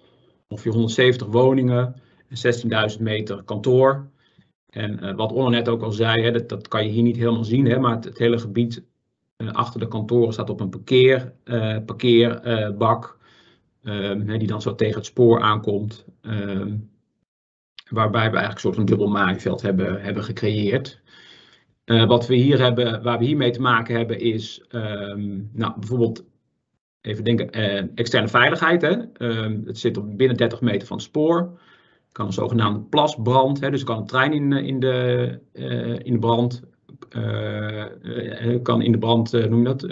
ongeveer 170 woningen en 16.000 meter kantoor. En uh, wat Onno net ook al zei, hè, dat, dat, kan je hier niet helemaal zien, hè, maar het, het hele gebied achter de kantoren staat op een parkeer, parkeerbak, ehm, die dan zo tegen het spoor aankomt. Ehm, waarbij we eigenlijk een soort van dubbel maaiveld hebben, hebben gecreëerd. Uh, wat we hier hebben, waar we hiermee te maken hebben, is um, nou, bijvoorbeeld, even denken, uh, externe veiligheid. Hè? Um, het zit op binnen 30 meter van het spoor. kan een zogenaamde plasbrand, hè? dus kan een trein in, in, de, in de brand, kan in de brand, noem dat,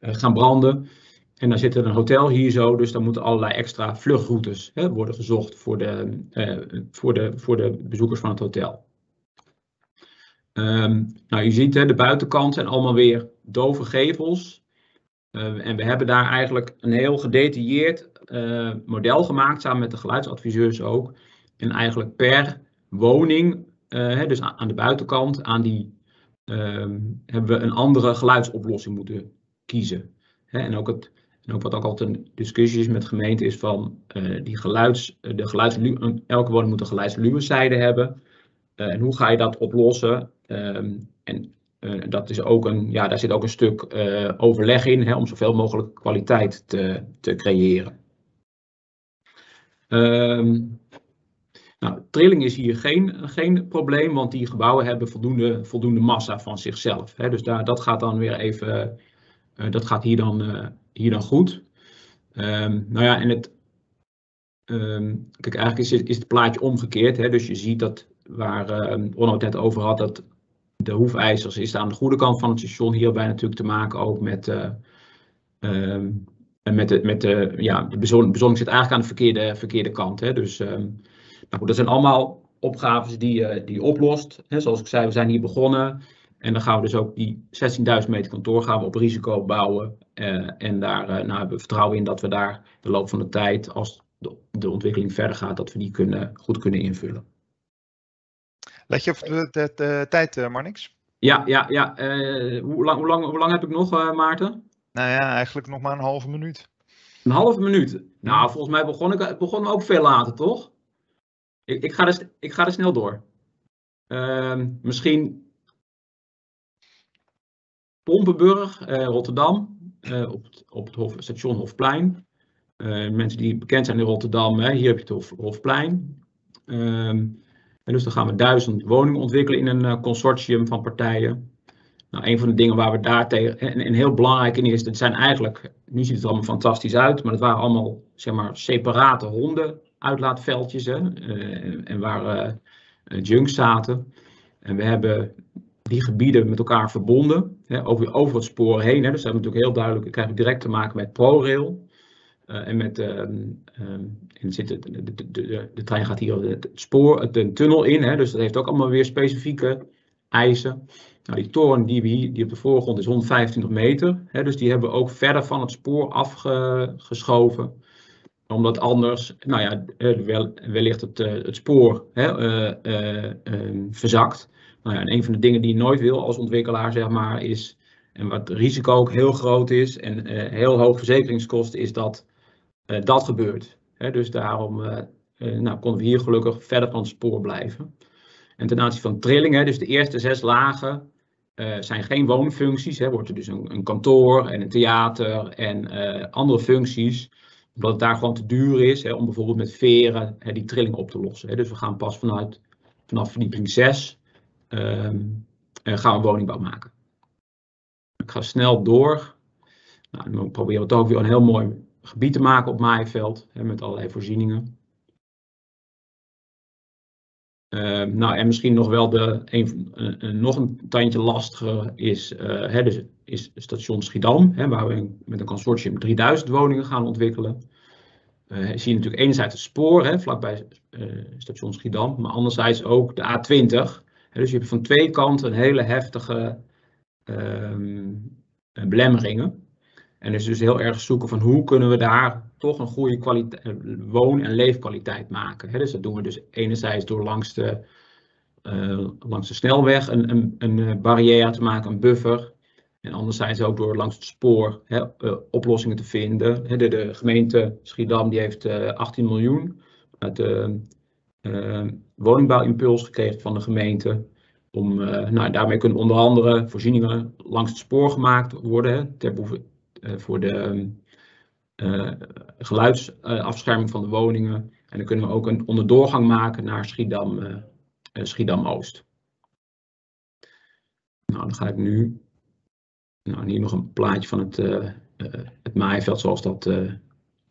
gaan branden. En dan zit er een hotel hier zo, dus dan moeten allerlei extra vluchtroutes hè, worden gezocht voor de, voor, de, voor de bezoekers van het hotel. Um, nou, je ziet hè, de buitenkant zijn allemaal weer dove gevels. Uh, en we hebben daar eigenlijk een heel gedetailleerd uh, model gemaakt, samen met de geluidsadviseurs ook. En eigenlijk per woning, hè, dus aan de buitenkant, aan die, ehm, hebben we een andere geluidsoplossing moeten kiezen. Hè, en, ook het, en ook wat ook altijd een discussie is met gemeenten is van die geluids, de geluids, elke woning moet een geluidsluwezijde hebben. en hoe ga je dat oplossen? Um, en uh, dat is ook een, ja, daar zit ook een stuk uh, overleg in hè, om zoveel mogelijk kwaliteit te, te creëren. Um, nou, trilling is hier geen, geen probleem, want die gebouwen hebben voldoende, voldoende massa van zichzelf. Hè, dus daar, dat gaat dan weer even, uh, dat gaat hier dan, hier dan goed. Um, nou ja, en het, kijk, eigenlijk is het, is het plaatje omgekeerd. Hè, dus je ziet dat waar Onno het net over had, dat de hoefijzers is aan de goede kant van het station. Hierbij natuurlijk te maken ook met, uh, met, de, met de, ja, de bezorging zit eigenlijk aan de verkeerde, verkeerde kant. Hè. Dus um, nou goed, dat zijn allemaal opgaves die, uh, die je oplost. Hè. Zoals ik zei, we zijn hier begonnen. En dan gaan we dus ook die 16.000 meter kantoor gaan we op risico bouwen. en daar nou, hebben we vertrouwen in dat we daar de loop van de tijd, als de, de ontwikkeling verder gaat, dat we die kunnen, goed kunnen invullen. Let je op de, de, de tijd, uh, Marnix? Ja, ja, ja. Uh, hoe, lang, hoe, lang, hoe lang heb ik nog, uh, Maarten? Nou ja, eigenlijk nog maar een halve minuut. Een halve minuut? Nou, volgens mij begon ik begon ook veel later, toch? Ik, ik, ga, er, ik ga er snel door. Uh, misschien Pompenburg, Rotterdam, op, het, op het Hof, station Hofplein. mensen die bekend zijn in Rotterdam, hè, hier heb je het Hof, Hofplein. Ehm, en dus dan gaan we duizend woningen ontwikkelen in een uh, consortium van partijen. Nou, een van de dingen waar we daar tegen, en, en heel belangrijk in is, dat zijn eigenlijk, nu ziet het allemaal fantastisch uit, maar het waren allemaal, zeg maar, separate honden uitlaatveldjes, hè, uh, en waar uh, zaten. En we hebben die gebieden met elkaar verbonden, hè, over, over het spoor heen. Hè, dus dat hebben we natuurlijk heel duidelijk, krijg je direct te maken met ProRail. En met, uh, en zit de, de, de, de, trein gaat hier het spoor, de tunnel in, hè, dus dat heeft ook allemaal weer specifieke eisen. Nou, die toren die, we hier, die op de voorgrond is 125 meter, hè, dus die hebben we ook verder van het spoor afgeschoven. omdat anders, nou ja, wellicht het, het spoor hè, ehm, verzakt. Nou ja, en een van de dingen die je nooit wil als ontwikkelaar, zeg maar, is, en wat het risico ook heel groot is en heel hoog verzekeringskosten, is dat dat gebeurt. Dus daarom nou, konden we hier gelukkig verder van het spoor blijven. En ten aanzien van trilling, hè, dus de eerste zes lagen, uh, zijn geen woonfuncties. Hè, wordt er dus een, een kantoor en een theater en andere functies. Omdat het daar gewoon te duur is hè, om bijvoorbeeld met veren hè, die trilling op te lossen. Hè. Dus we gaan pas vanuit, vanaf verdieping 6 um, uh, gaan we woningbouw maken. Ik ga snel door. Nou, dan proberen we toch ook weer een heel mooi gebied te maken op Maaiveld. Hè, met allerlei voorzieningen. Uh, nou, en misschien nog wel de, een, uh, nog een tandje lastiger is, uh, hè, dus, is station Schiedam, hè, waar we met een consortium 3000 woningen gaan ontwikkelen. zie je natuurlijk enerzijds het spoor, hè, vlakbij station Schiedam, maar anderzijds ook de A20. Hè, dus je hebt van twee kanten een hele heftige ehm, belemmeringen. En dus dus heel erg zoeken van hoe kunnen we daar toch een goede eh, woon- en leefkwaliteit maken. Dus dat doen we dus enerzijds door langs de, uh, langs de snelweg een, een, een, eh, barrière te maken, een buffer. En anderzijds ook door langs het spoor oplossingen te vinden. De, gemeente Schiedam die heeft uh, 18 miljoen uit de woningbouwimpuls gekregen van de gemeente. Om, nou, daarmee kunnen onder andere voorzieningen langs het spoor gemaakt worden. Ter behoeve, voor de uh, geluidsafscherming van de woningen. En dan kunnen we ook een onderdoorgang maken naar Schiedam, uh, Schiedam Oost. Nou, dan ga ik nu. Nou, hier nog een plaatje van het, het maaiveld zoals dat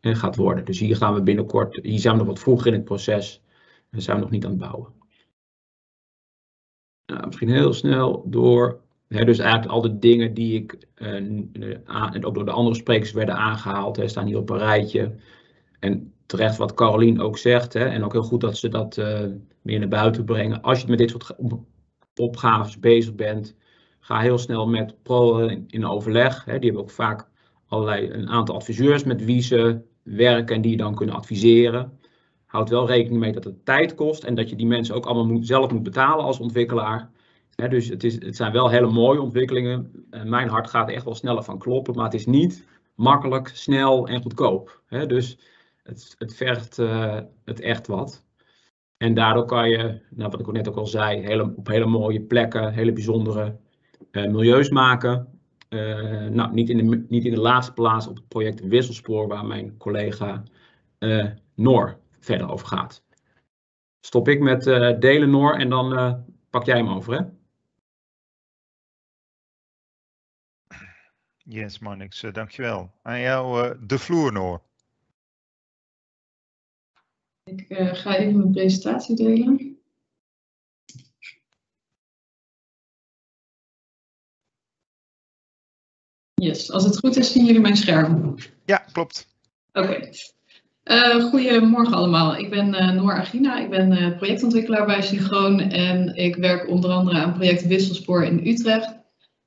gaat worden. Dus hier gaan we binnenkort, hier zijn we nog wat vroeger in het proces. En zijn we nog niet aan het bouwen. Nou, misschien heel snel door dus eigenlijk al de dingen die ik uh, ook door de andere sprekers werden aangehaald, staan hier op een rijtje. En terecht wat Carolien ook zegt, en ook heel goed dat ze dat uh, meer naar buiten brengen. Als je met dit soort opgaves bezig bent, ga heel snel met pro in, overleg. Die hebben ook vaak allerlei een aantal adviseurs met wie ze werken en die je dan kunnen adviseren. Houd wel rekening mee dat het tijd kost en dat je die mensen ook allemaal zelf moet betalen als ontwikkelaar dus het, is, het zijn wel hele mooie ontwikkelingen. mijn hart gaat echt wel sneller van kloppen, maar het is niet makkelijk, snel en goedkoop. dus het, het vergt uh, het echt wat. En daardoor kan je, nou, wat ik net ook al zei, hele, op hele mooie plekken, hele bijzondere uh, milieus maken. Nou, niet in, de, niet in de laatste plaats op het project Wisselspoor, waar mijn collega Noor verder over gaat. Stop ik met delen, Noor, en dan pak jij hem over, hè? Jens Marnix, uh, dankjewel. Aan jou uh, de vloer, Noor. Ik uh, ga even mijn presentatie delen. Yes, als het goed is, zien jullie mijn scherm. Ja, klopt. Oké. Okay. Uh, goedemorgen allemaal. Ik ben uh, Noor Agina. Ik ben uh, projectontwikkelaar bij Synchroon en ik werk onder andere aan project Wisselspoor in Utrecht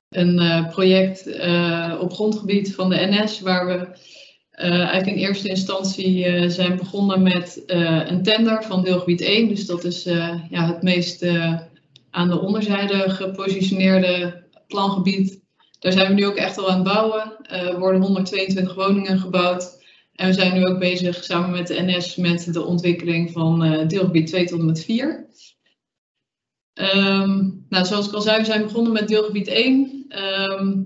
een uh, project uh, op grondgebied van de NS, waar we uh, eigenlijk in eerste instantie zijn begonnen met een tender van deelgebied 1. Dus dat is ja, het meest aan de onderzijde gepositioneerde plangebied. Daar zijn we nu ook echt al aan het bouwen. Er worden 122 woningen gebouwd. En we zijn nu ook bezig samen met de NS met de ontwikkeling van deelgebied 2 tot en met 4. Um, nou, zoals ik al zei, we zijn begonnen met deelgebied 1. Um, ehm,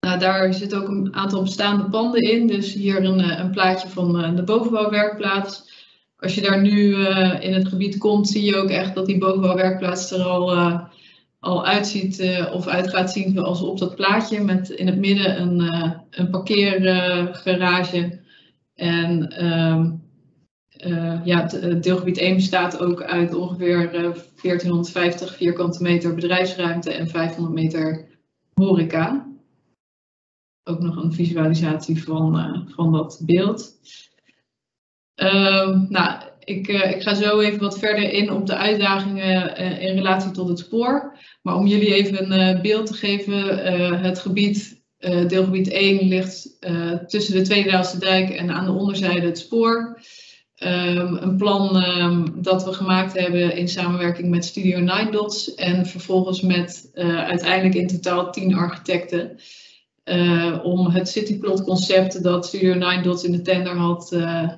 nou, daar zit ook een aantal bestaande panden in. Dus hier een, eh, een plaatje van uh, de bovenbouwwerkplaats. Als je daar nu uh, in het gebied komt, zie je ook echt dat die bovenbouwwerkplaats er al, al uitziet of uit gaat zien zoals op dat plaatje. Met in het midden een, een parkeergarage. en um, uh, ja, het eh, deelgebied 1 bestaat ook uit ongeveer uh, eh, 1450 vierkante meter bedrijfsruimte en 500 meter horeca. Ook nog een visualisatie van, van dat beeld. Uh, nou, ik, ik, ga zo even wat verder in op de uitdagingen in relatie tot het spoor. Maar om jullie even een beeld te geven, het gebied deelgebied 1 ligt tussen de Tweede dijk en aan de onderzijde het spoor. Um, een plan um, dat we gemaakt hebben in samenwerking met Studio Nine Dots en vervolgens met uh, uiteindelijk in totaal tien architecten. Uh, om het cityplot concept dat Studio Nine Dots in de tender had, uh,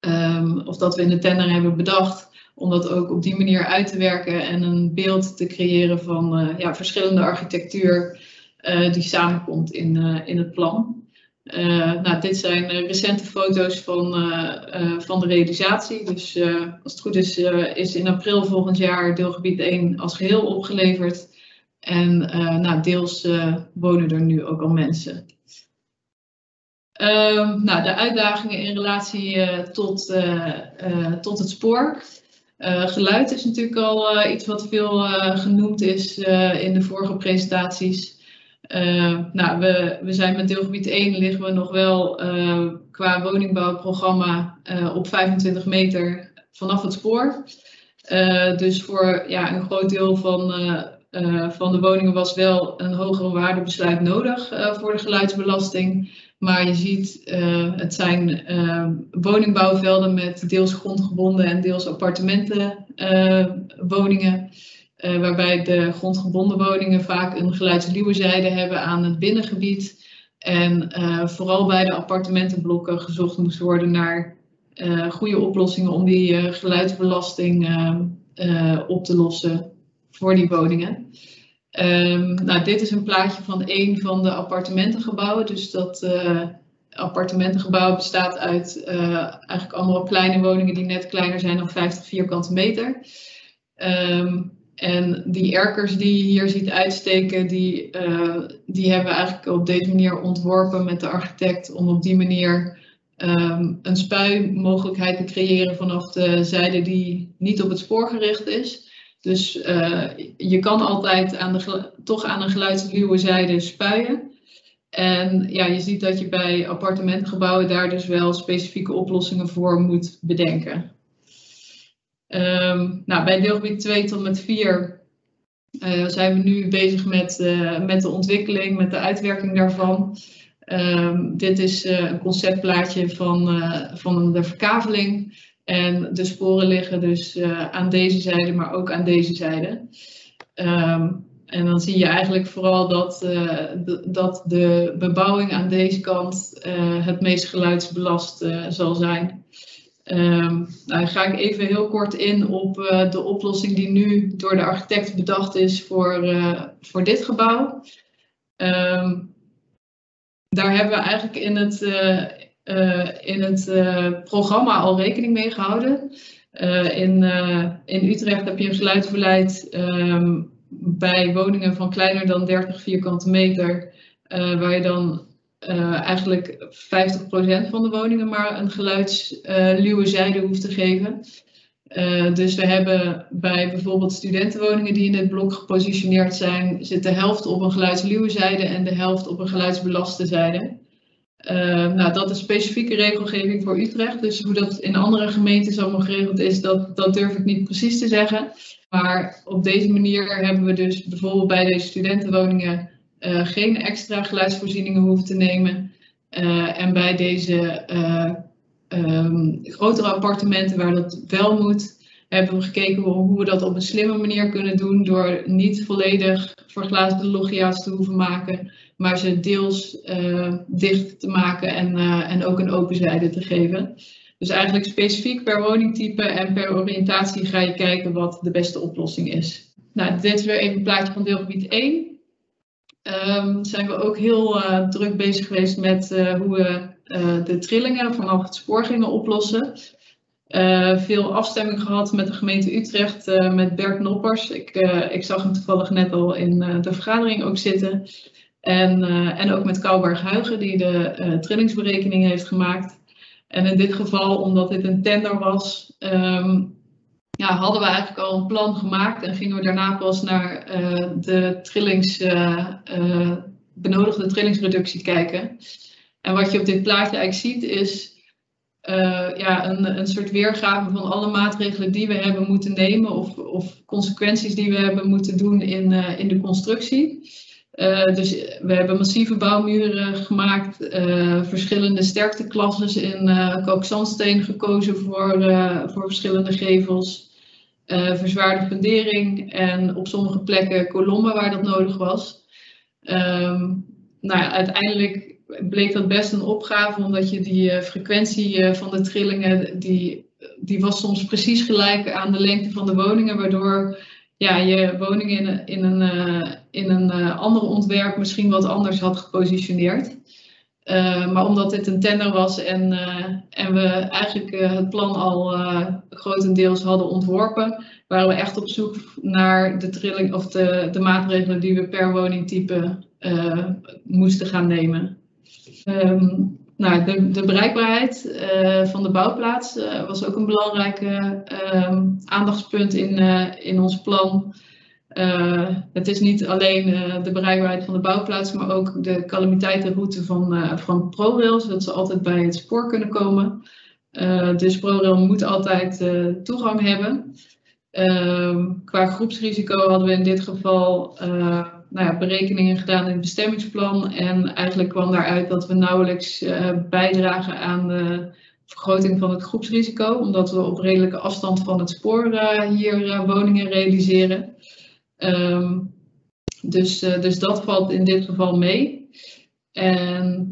um, of dat we in de tender hebben bedacht, om dat ook op die manier uit te werken en een beeld te creëren van ja, verschillende architectuur die samenkomt in, in het plan. Uh, nou, dit zijn uh, recente foto's van, uh, van de realisatie. Dus als het goed is, is in april volgend jaar deelgebied 1 als geheel opgeleverd. En nou, deels wonen er nu ook al mensen. Ehm, nou, de uitdagingen in relatie tot, tot het spoor. geluid is natuurlijk al iets wat veel genoemd is in de vorige presentaties. Uh, nou, we, we zijn met deelgebied 1 liggen we nog wel uh, qua woningbouwprogramma uh, op 25 meter vanaf het spoor. dus voor ja, een groot deel van, van de woningen was wel een hogere waardebesluit nodig voor de geluidsbelasting. Maar je ziet, het zijn woningbouwvelden met deels grondgebonden en deels appartementenwoningen. Uh, waarbij de grondgebonden woningen vaak een geluidsluwezijde hebben aan het binnengebied. En uh, vooral bij de appartementenblokken gezocht moest worden naar uh, goede oplossingen om die geluidsbelasting op te lossen voor die woningen. Um, nou, dit is een plaatje van een van de appartementengebouwen. Dus dat appartementengebouw bestaat uit eigenlijk allemaal kleine woningen die net kleiner zijn dan 50 vierkante meter. Um, en die erkers die je hier ziet uitsteken, die, uh, die hebben we eigenlijk op deze manier ontworpen met de architect om op die manier um, een spuimogelijkheid te creëren vanaf de zijde die niet op het spoor gericht is. Dus uh, je kan altijd aan de, toch aan een geluidsluwe zijde spuien. En ja, je ziet dat je bij appartementgebouwen daar dus wel specifieke oplossingen voor moet bedenken. Um, nou, bij deelgebied 2 tot met 4 uh, zijn we nu bezig met, uh, met de ontwikkeling, met de uitwerking daarvan. Um, dit is uh, een conceptplaatje van, van de verkaveling. En de sporen liggen dus aan deze zijde, maar ook aan deze zijde. Um, en dan zie je eigenlijk vooral dat, dat de bebouwing aan deze kant het meest geluidsbelast zal zijn. Um, ga ik even heel kort in op uh, de oplossing die nu door de architect bedacht is voor, uh, voor dit gebouw. Um, daar hebben we eigenlijk in het, uh, in het programma al rekening mee gehouden. in, in Utrecht heb je een geluidsbeleid um, bij woningen van kleiner dan 30 vierkante meter, waar je dan uh, eigenlijk 50% van de woningen maar een geluidsluwe uh, zijde hoeft te geven. Uh, dus we hebben bij bijvoorbeeld studentenwoningen die in dit blok gepositioneerd zijn, zit de helft op een geluidsluwe zijde en de helft op een geluidsbelaste zijde. nou, dat is specifieke regelgeving voor Utrecht. Dus hoe dat in andere gemeentes allemaal geregeld is, dat, dat durf ik niet precies te zeggen. Maar op deze manier hebben we dus bijvoorbeeld bij deze studentenwoningen uh, geen extra geluidsvoorzieningen hoeven te nemen. Uh, en bij deze uh, um, grotere appartementen waar dat wel moet, hebben we gekeken hoe we dat op een slimme manier kunnen doen door niet volledig verglaasde logia's te hoeven maken, maar ze deels dicht te maken en, en ook een open zijde te geven. Dus eigenlijk specifiek per woningtype en per oriëntatie ga je kijken wat de beste oplossing is. Nou, dit is weer even een plaatje van deelgebied 1 um, zijn we ook heel uh, druk bezig geweest met uh, hoe we uh, de trillingen vanaf het spoor gingen oplossen. veel afstemming gehad met de gemeente Utrecht, met Bert Noppers. Ik, ik zag hem toevallig net al in de vergadering ook zitten. En, en ook met Kouwberg Huigen, die de trillingsberekening heeft gemaakt. En in dit geval, omdat dit een tender was, um, ja, hadden we eigenlijk al een plan gemaakt en gingen we daarna pas naar uh, de trillings, uh, uh, benodigde trillingsreductie kijken. En wat je op dit plaatje eigenlijk ziet is ja, een, een soort weergave van alle maatregelen die we hebben moeten nemen of, of consequenties die we hebben moeten doen in, in de constructie. dus we hebben massieve bouwmuren gemaakt, verschillende sterkteklassen in uh, kookzandsteen gekozen voor, voor verschillende gevels, verzwaarde fundering en op sommige plekken kolommen waar dat nodig was. Um, nou ja, uiteindelijk bleek dat best een opgave, omdat je die frequentie van de trillingen, die, die was soms precies gelijk aan de lengte van de woningen, waardoor ja, je woning in, in een, uh, in een uh, ander ontwerp misschien wat anders had gepositioneerd. Uh, maar omdat dit een tender was en, en we eigenlijk het plan al grotendeels hadden ontworpen, waren we echt op zoek naar de trilling of de, de maatregelen die we per woningtype moesten gaan nemen. Um, nou, de, de bereikbaarheid van de bouwplaats was ook een belangrijk uh, aandachtspunt in, in ons plan. Het is niet alleen de bereikbaarheid van de bouwplaats, maar ook de calamiteitenroute van, van ProRail, zodat ze altijd bij het spoor kunnen komen. dus ProRail moet altijd toegang hebben. Ehm, qua groepsrisico hadden we in dit geval nou ja, berekeningen gedaan in het bestemmingsplan. En eigenlijk kwam daaruit dat we nauwelijks uh, bijdragen aan de vergroting van het groepsrisico, omdat we op redelijke afstand van het spoor uh, hier uh, woningen realiseren. Um, dus, dus dat valt in dit geval mee. En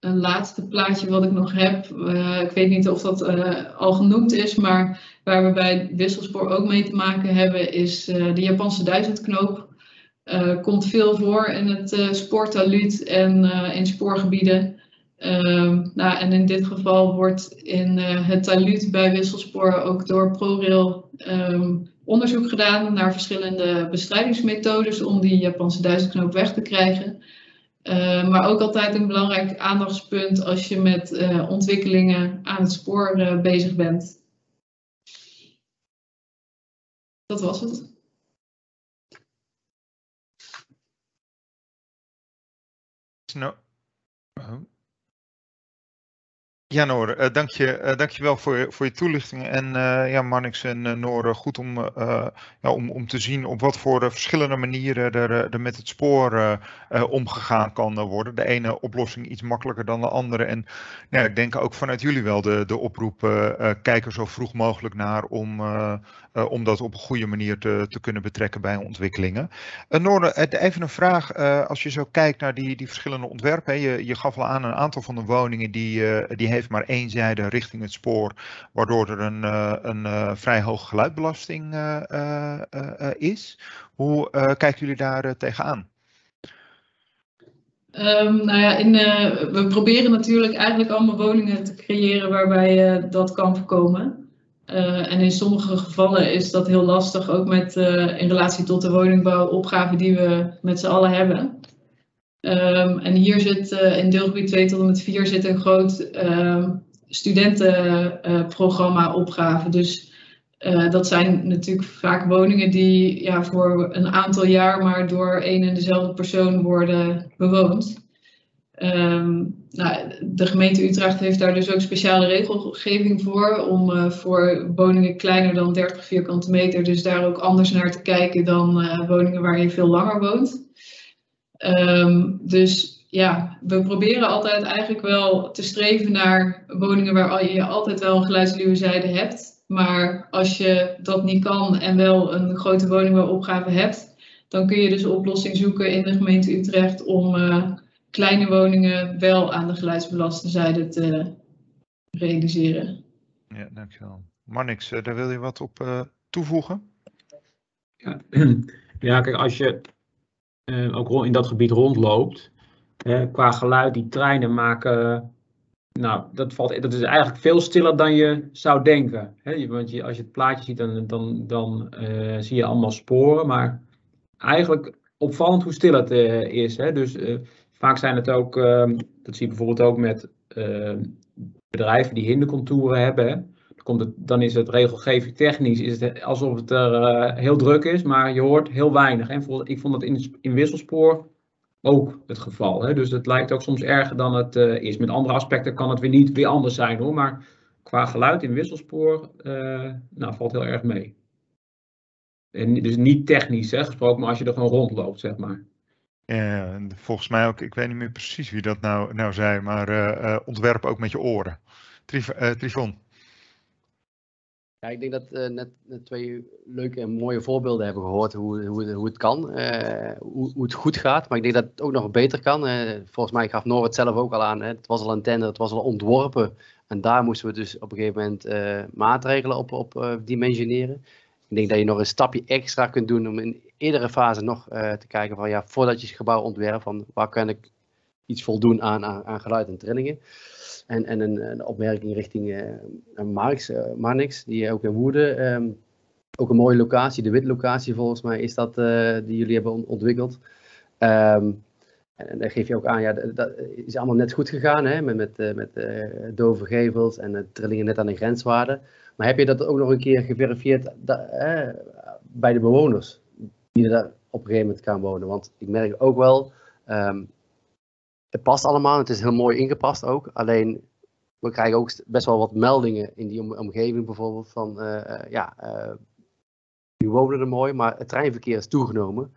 een laatste plaatje wat ik nog heb, ik weet niet of dat al genoemd is, maar waar we bij Wisselspoor ook mee te maken hebben, is de Japanse duizendknoop. Komt veel voor in het spoortaluut en in spoorgebieden. Ehm, nou, en in dit geval wordt in het taluut bij Wisselspoor ook door ProRail um, onderzoek gedaan naar verschillende bestrijdingsmethodes om die Japanse duizendknoop weg te krijgen. maar ook altijd een belangrijk aandachtspunt als je met ontwikkelingen aan het spoor bezig bent. Dat was het. no. Oh. Ja, Noor, dank, je, uh, dank je wel voor, voor je toelichting. En uh, ja, Marnix en Noor, goed om, ja, om, om te zien op wat voor verschillende manieren er, er met het spoor omgegaan kan worden. De ene oplossing iets makkelijker dan de andere. En ja, ik denk ook vanuit jullie wel de, de oproep, kijk er zo vroeg mogelijk naar om, om dat op een goede manier te, te kunnen betrekken bij ontwikkelingen. Uh, Noor, even een vraag. als je zo kijkt naar die, die verschillende ontwerpen. Je, je gaf al aan een aantal van de woningen die, die heeft maar één zijde richting het spoor, waardoor er een, eh, een vrij hoge geluidbelasting is. Hoe kijken jullie daar tegenaan? Um, nou ja, in, we proberen natuurlijk eigenlijk allemaal woningen te creëren waarbij dat kan voorkomen. En in sommige gevallen is dat heel lastig, ook met, in relatie tot de woningbouwopgave die we met z'n allen hebben. Um, en hier zit uh, in deelgebied 2 tot en met 4 zit een groot uh, studentenprogramma opgave. Dus dat zijn natuurlijk vaak woningen die ja, voor een aantal jaar maar door één en dezelfde persoon worden bewoond. Um, nou, de gemeente Utrecht heeft daar dus ook speciale regelgeving voor om uh, voor woningen kleiner dan 30 vierkante meter dus daar ook anders naar te kijken dan uh, woningen waar je veel langer woont. Um, dus ja, we proberen altijd eigenlijk wel te streven naar woningen waar je altijd wel een geluidsluwe zijde hebt. Maar als je dat niet kan en wel een grote woningbouwopgave hebt, dan kun je dus een oplossing zoeken in de gemeente Utrecht om uh, kleine woningen wel aan de geluidsbelaste zijde te realiseren. Ja, dankjewel. Marnix, uh, daar wil je wat op uh, toevoegen? Ja. ja, kijk, als je uh, ook in dat gebied rondloopt. qua geluid, die treinen maken. Nou, dat, valt, dat is eigenlijk veel stiller dan je zou denken. Hè? Want je, als je het plaatje ziet, dan, dan, dan uh, zie je allemaal sporen. Maar eigenlijk opvallend hoe stil het uh, is. Hè? Dus vaak zijn het ook, ehm, dat zie je bijvoorbeeld ook met bedrijven die hindercontouren hebben komt het, dan is het regelgeving technisch is het alsof het er uh, heel druk is, maar je hoort heel weinig. En ik vond dat in, in wisselspoor ook het geval. Hè? Dus het lijkt ook soms erger dan het uh, is. Met andere aspecten kan het weer niet weer anders zijn hoor, maar qua geluid in wisselspoor uh, nou, valt heel erg mee. En dus niet technisch hè, gesproken, maar als je er gewoon rondloopt, zeg maar. Ja, volgens mij ook, ik weet niet meer precies wie dat nou, nou zei, maar uh, ontwerp ook met je oren. Uh, Trifon. Ja, ik denk dat uh, net, twee leuke en mooie voorbeelden hebben gehoord hoe, hoe, hoe het kan, hoe, hoe, het goed gaat. Maar ik denk dat het ook nog beter kan. volgens mij gaf Noor het zelf ook al aan. Hè. Het was al een tender, het was al ontworpen. En daar moesten we dus op een gegeven moment maatregelen op, op dimensioneren. Ik denk dat je nog een stapje extra kunt doen om in eerdere fase nog uh, te kijken van ja, voordat je het gebouw ontwerpt, van waar kan ik iets voldoen aan, aan, aan geluid en trillingen. En, en een, opmerking richting uh, Marx, uh, Marnix, die ook in Woerden, um, ook een mooie locatie, de wit-locatie volgens mij is dat, die jullie hebben ontwikkeld. Um, en dan geef je ook aan, ja, dat is allemaal net goed gegaan, hè, met, met, met dove gevels en trillingen net aan de grenswaarde. Maar heb je dat ook nog een keer geverifieerd bij de bewoners? Die er op een gegeven moment gaan wonen. Want ik merk ook wel, um, het past allemaal, het is heel mooi ingepast ook. Alleen, we krijgen ook best wel wat meldingen in die omgeving bijvoorbeeld van, uh, ja, uh, die wonen er mooi, maar het treinverkeer is toegenomen.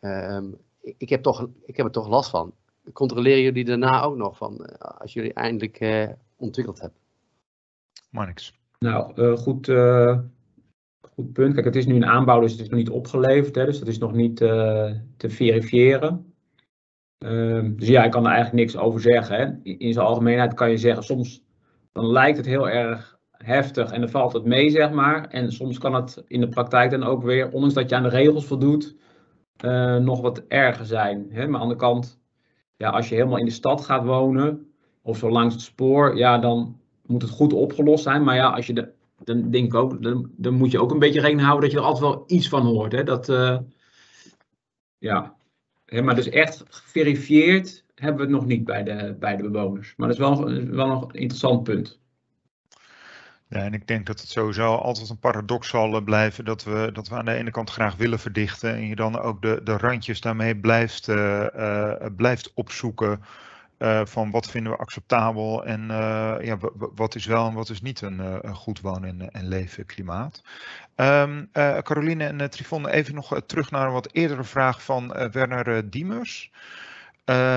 Um, ik, heb toch, ik heb er toch last van. Controleren jullie daarna ook nog van, als jullie eindelijk uh, ontwikkeld hebben? Marnix. Nou, goed, goed punt. Kijk, het is nu een aanbouw, dus het is nog niet opgeleverd. Hè, dus dat is nog niet uh, te verifiëren. Uh, dus ja, ik kan er eigenlijk niks over zeggen. Hè. In zijn algemeenheid kan je zeggen, soms dan lijkt het heel erg heftig en dan valt het mee, zeg maar. En soms kan het in de praktijk dan ook weer, ondanks dat je aan de regels voldoet, uh, nog wat erger zijn. Hè. Maar aan de kant, ja, als je helemaal in de stad gaat wonen, of zo langs het spoor, ja, dan moet het goed opgelost zijn. Maar ja, als je de dan denk ik ook, dan, dan, moet je ook een beetje rekening houden dat je er altijd wel iets van hoort. Hè? Dat, uh, ja. maar dus echt geverifieerd hebben we het nog niet bij de, bij de bewoners. Maar dat is wel, wel nog een interessant punt. Ja, en ik denk dat het sowieso altijd een paradox zal blijven dat we, dat we aan de ene kant graag willen verdichten en je dan ook de, de randjes daarmee blijft, uh, blijft opzoeken uh, van wat vinden we acceptabel en uh, ja, wat is wel en wat is niet een, uh, een goed wonen- en, en leven klimaat. Um, Caroline en Trifon, even nog terug naar een wat eerdere vraag van Werner Diemers.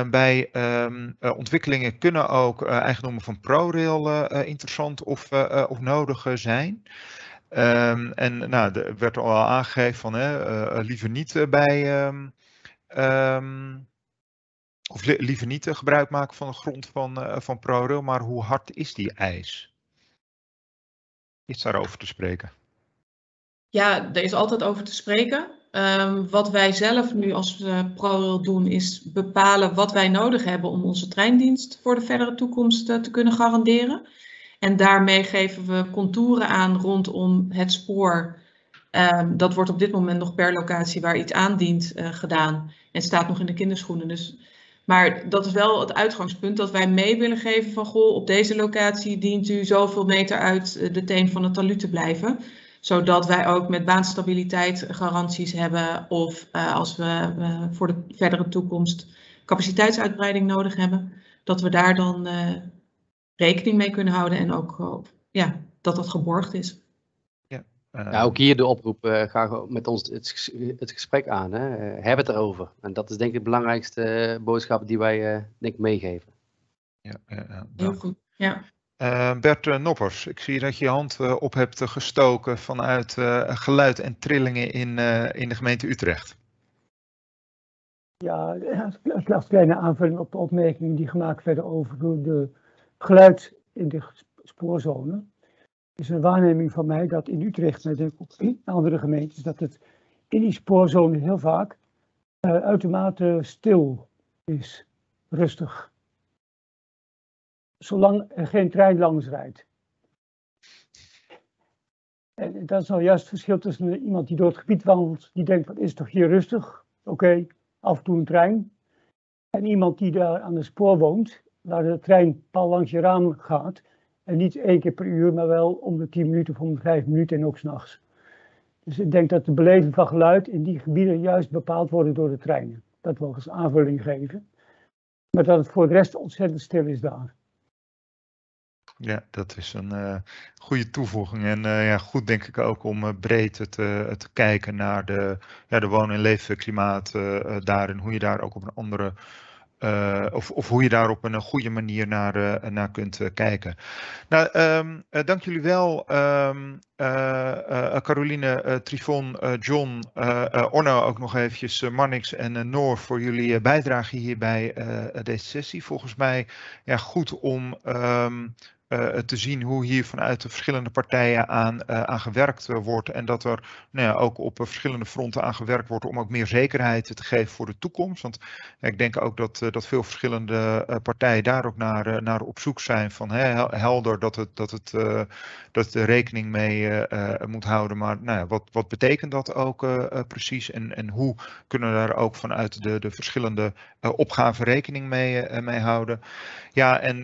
bij um, ontwikkelingen kunnen ook eigendommen van ProRail interessant of, of nodig zijn. En nou, er werd al aangegeven van liever niet bij of liever niet uh, gebruik maken van de grond van, uh, van ProRail, maar hoe hard is die eis? Is daarover te spreken? Ja, er is altijd over te spreken. Um, wat wij zelf nu als uh, ProRail doen, is bepalen wat wij nodig hebben om onze treindienst voor de verdere toekomst te kunnen garanderen. En daarmee geven we contouren aan rondom het spoor. Um, dat wordt op dit moment nog per locatie waar iets aandient gedaan en staat nog in de kinderschoenen. Dus maar dat is wel het uitgangspunt dat wij mee willen geven van goh, op deze locatie dient u zoveel meter uit eh, de teen van het talud te blijven. Zodat wij ook met baanstabiliteit garanties hebben of uh, als we voor de verdere toekomst capaciteitsuitbreiding nodig hebben, dat we daar dan uh, rekening mee kunnen houden en ook ja, dat dat geborgd is. Uh, ja, ook hier de oproep, uh, ga met ons het, het gesprek aan. Hè. Uh, heb het erover. En dat is denk ik de belangrijkste boodschap die wij denk ik meegeven. Ja, ja, Heel goed. Ja. Bert Noppers, ik zie dat je je hand op hebt gestoken vanuit geluid en trillingen in, in de gemeente Utrecht. Ja, als kleine aanvulling op de opmerkingen die gemaakt werden over de geluid in de spoorzone is een waarneming van mij dat in Utrecht, maar ook in andere gemeentes, dat het in die spoorzone heel vaak uh, uitermate stil is, rustig. Zolang er geen trein langs rijdt. En dat is nou juist het verschil tussen iemand die door het gebied wandelt, die denkt, wat is toch hier rustig? Oké, af en toe een trein. En iemand die daar aan de spoor woont, waar de trein pal langs je raam gaat, en niet één keer per uur, maar wel om de 10 minuten of om de 5 minuten en ook s'nachts. Dus ik denk dat de beleving van geluid in die gebieden juist bepaald worden door de treinen. Dat wil eens aanvulling geven. Maar dat het voor de rest ontzettend stil is daar. Ja, dat is een uh, goede toevoeging. En uh, ja, goed denk ik ook om uh, breed te, te kijken naar de, ja, de woon- en leefklimaat daar en hoe je daar ook op een andere uh, of, of, hoe je daar op een goede manier naar, uh, naar kunt kijken. Nou, um, dank jullie wel, um, Caroline, Trifon, John, Orno ook nog eventjes, Marnix en Noor voor jullie bijdrage hier bij deze sessie. Volgens mij ja, goed om uh, te zien hoe hier vanuit de verschillende partijen aan, uh, aan gewerkt uh, wordt. En dat er nou ja, ook op verschillende fronten aan gewerkt wordt om ook meer zekerheid te geven voor de toekomst. Want ik denk ook dat, dat veel verschillende partijen daar ook naar, naar op zoek zijn van hè, helder dat het, dat het, dat er rekening mee moet houden. Maar nou ja, wat, wat betekent dat ook precies? En, en hoe kunnen we daar ook vanuit de, de verschillende opgaven rekening mee, mee houden? Ja, en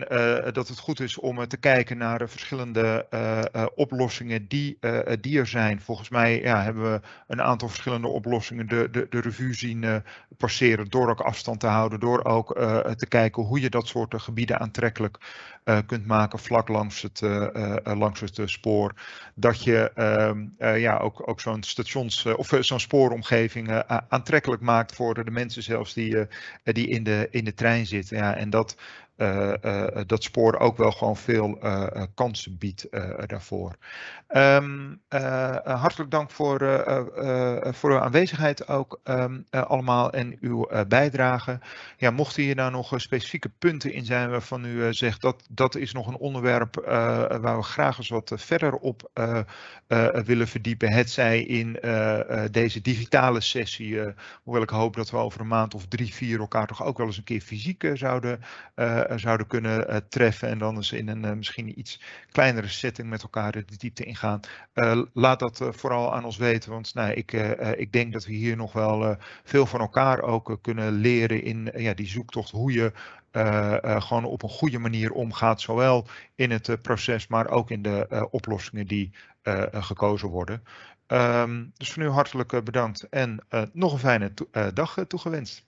dat het goed is om het te kijken naar de verschillende uh, oplossingen die, die er zijn. Volgens mij ja, hebben we een aantal verschillende oplossingen de, de, de revue zien passeren door ook afstand te houden, door ook te kijken hoe je dat soort gebieden aantrekkelijk kunt maken vlak langs het, langs het spoor. Dat je ehm, ja, ook, ook zo'n stations of zo'n spooromgeving aantrekkelijk maakt voor de mensen zelfs die, die in, de, in de trein zitten. Ja, en dat uh, uh, dat spoor ook wel gewoon veel kansen biedt daarvoor. Um, hartelijk dank voor, voor uw aanwezigheid ook um, allemaal en uw bijdrage. Ja, mochten hier nou nog specifieke punten in zijn waarvan u zegt dat dat is nog een onderwerp waar we graag eens wat verder op willen verdiepen. Het zij in deze digitale sessie, hoewel ik hoop dat we over een maand of drie, vier elkaar toch ook wel eens een keer fysiek zouden uh, zouden kunnen uh, treffen en dan eens in een uh, misschien iets kleinere setting met elkaar de diepte ingaan. laat dat vooral aan ons weten, want nou, ik, ik denk dat we hier nog wel veel van elkaar ook kunnen leren in ja, die zoektocht hoe je gewoon op een goede manier omgaat, zowel in het proces, maar ook in de oplossingen die gekozen worden. Um, dus voor nu hartelijk bedankt en nog een fijne dag toegewenst.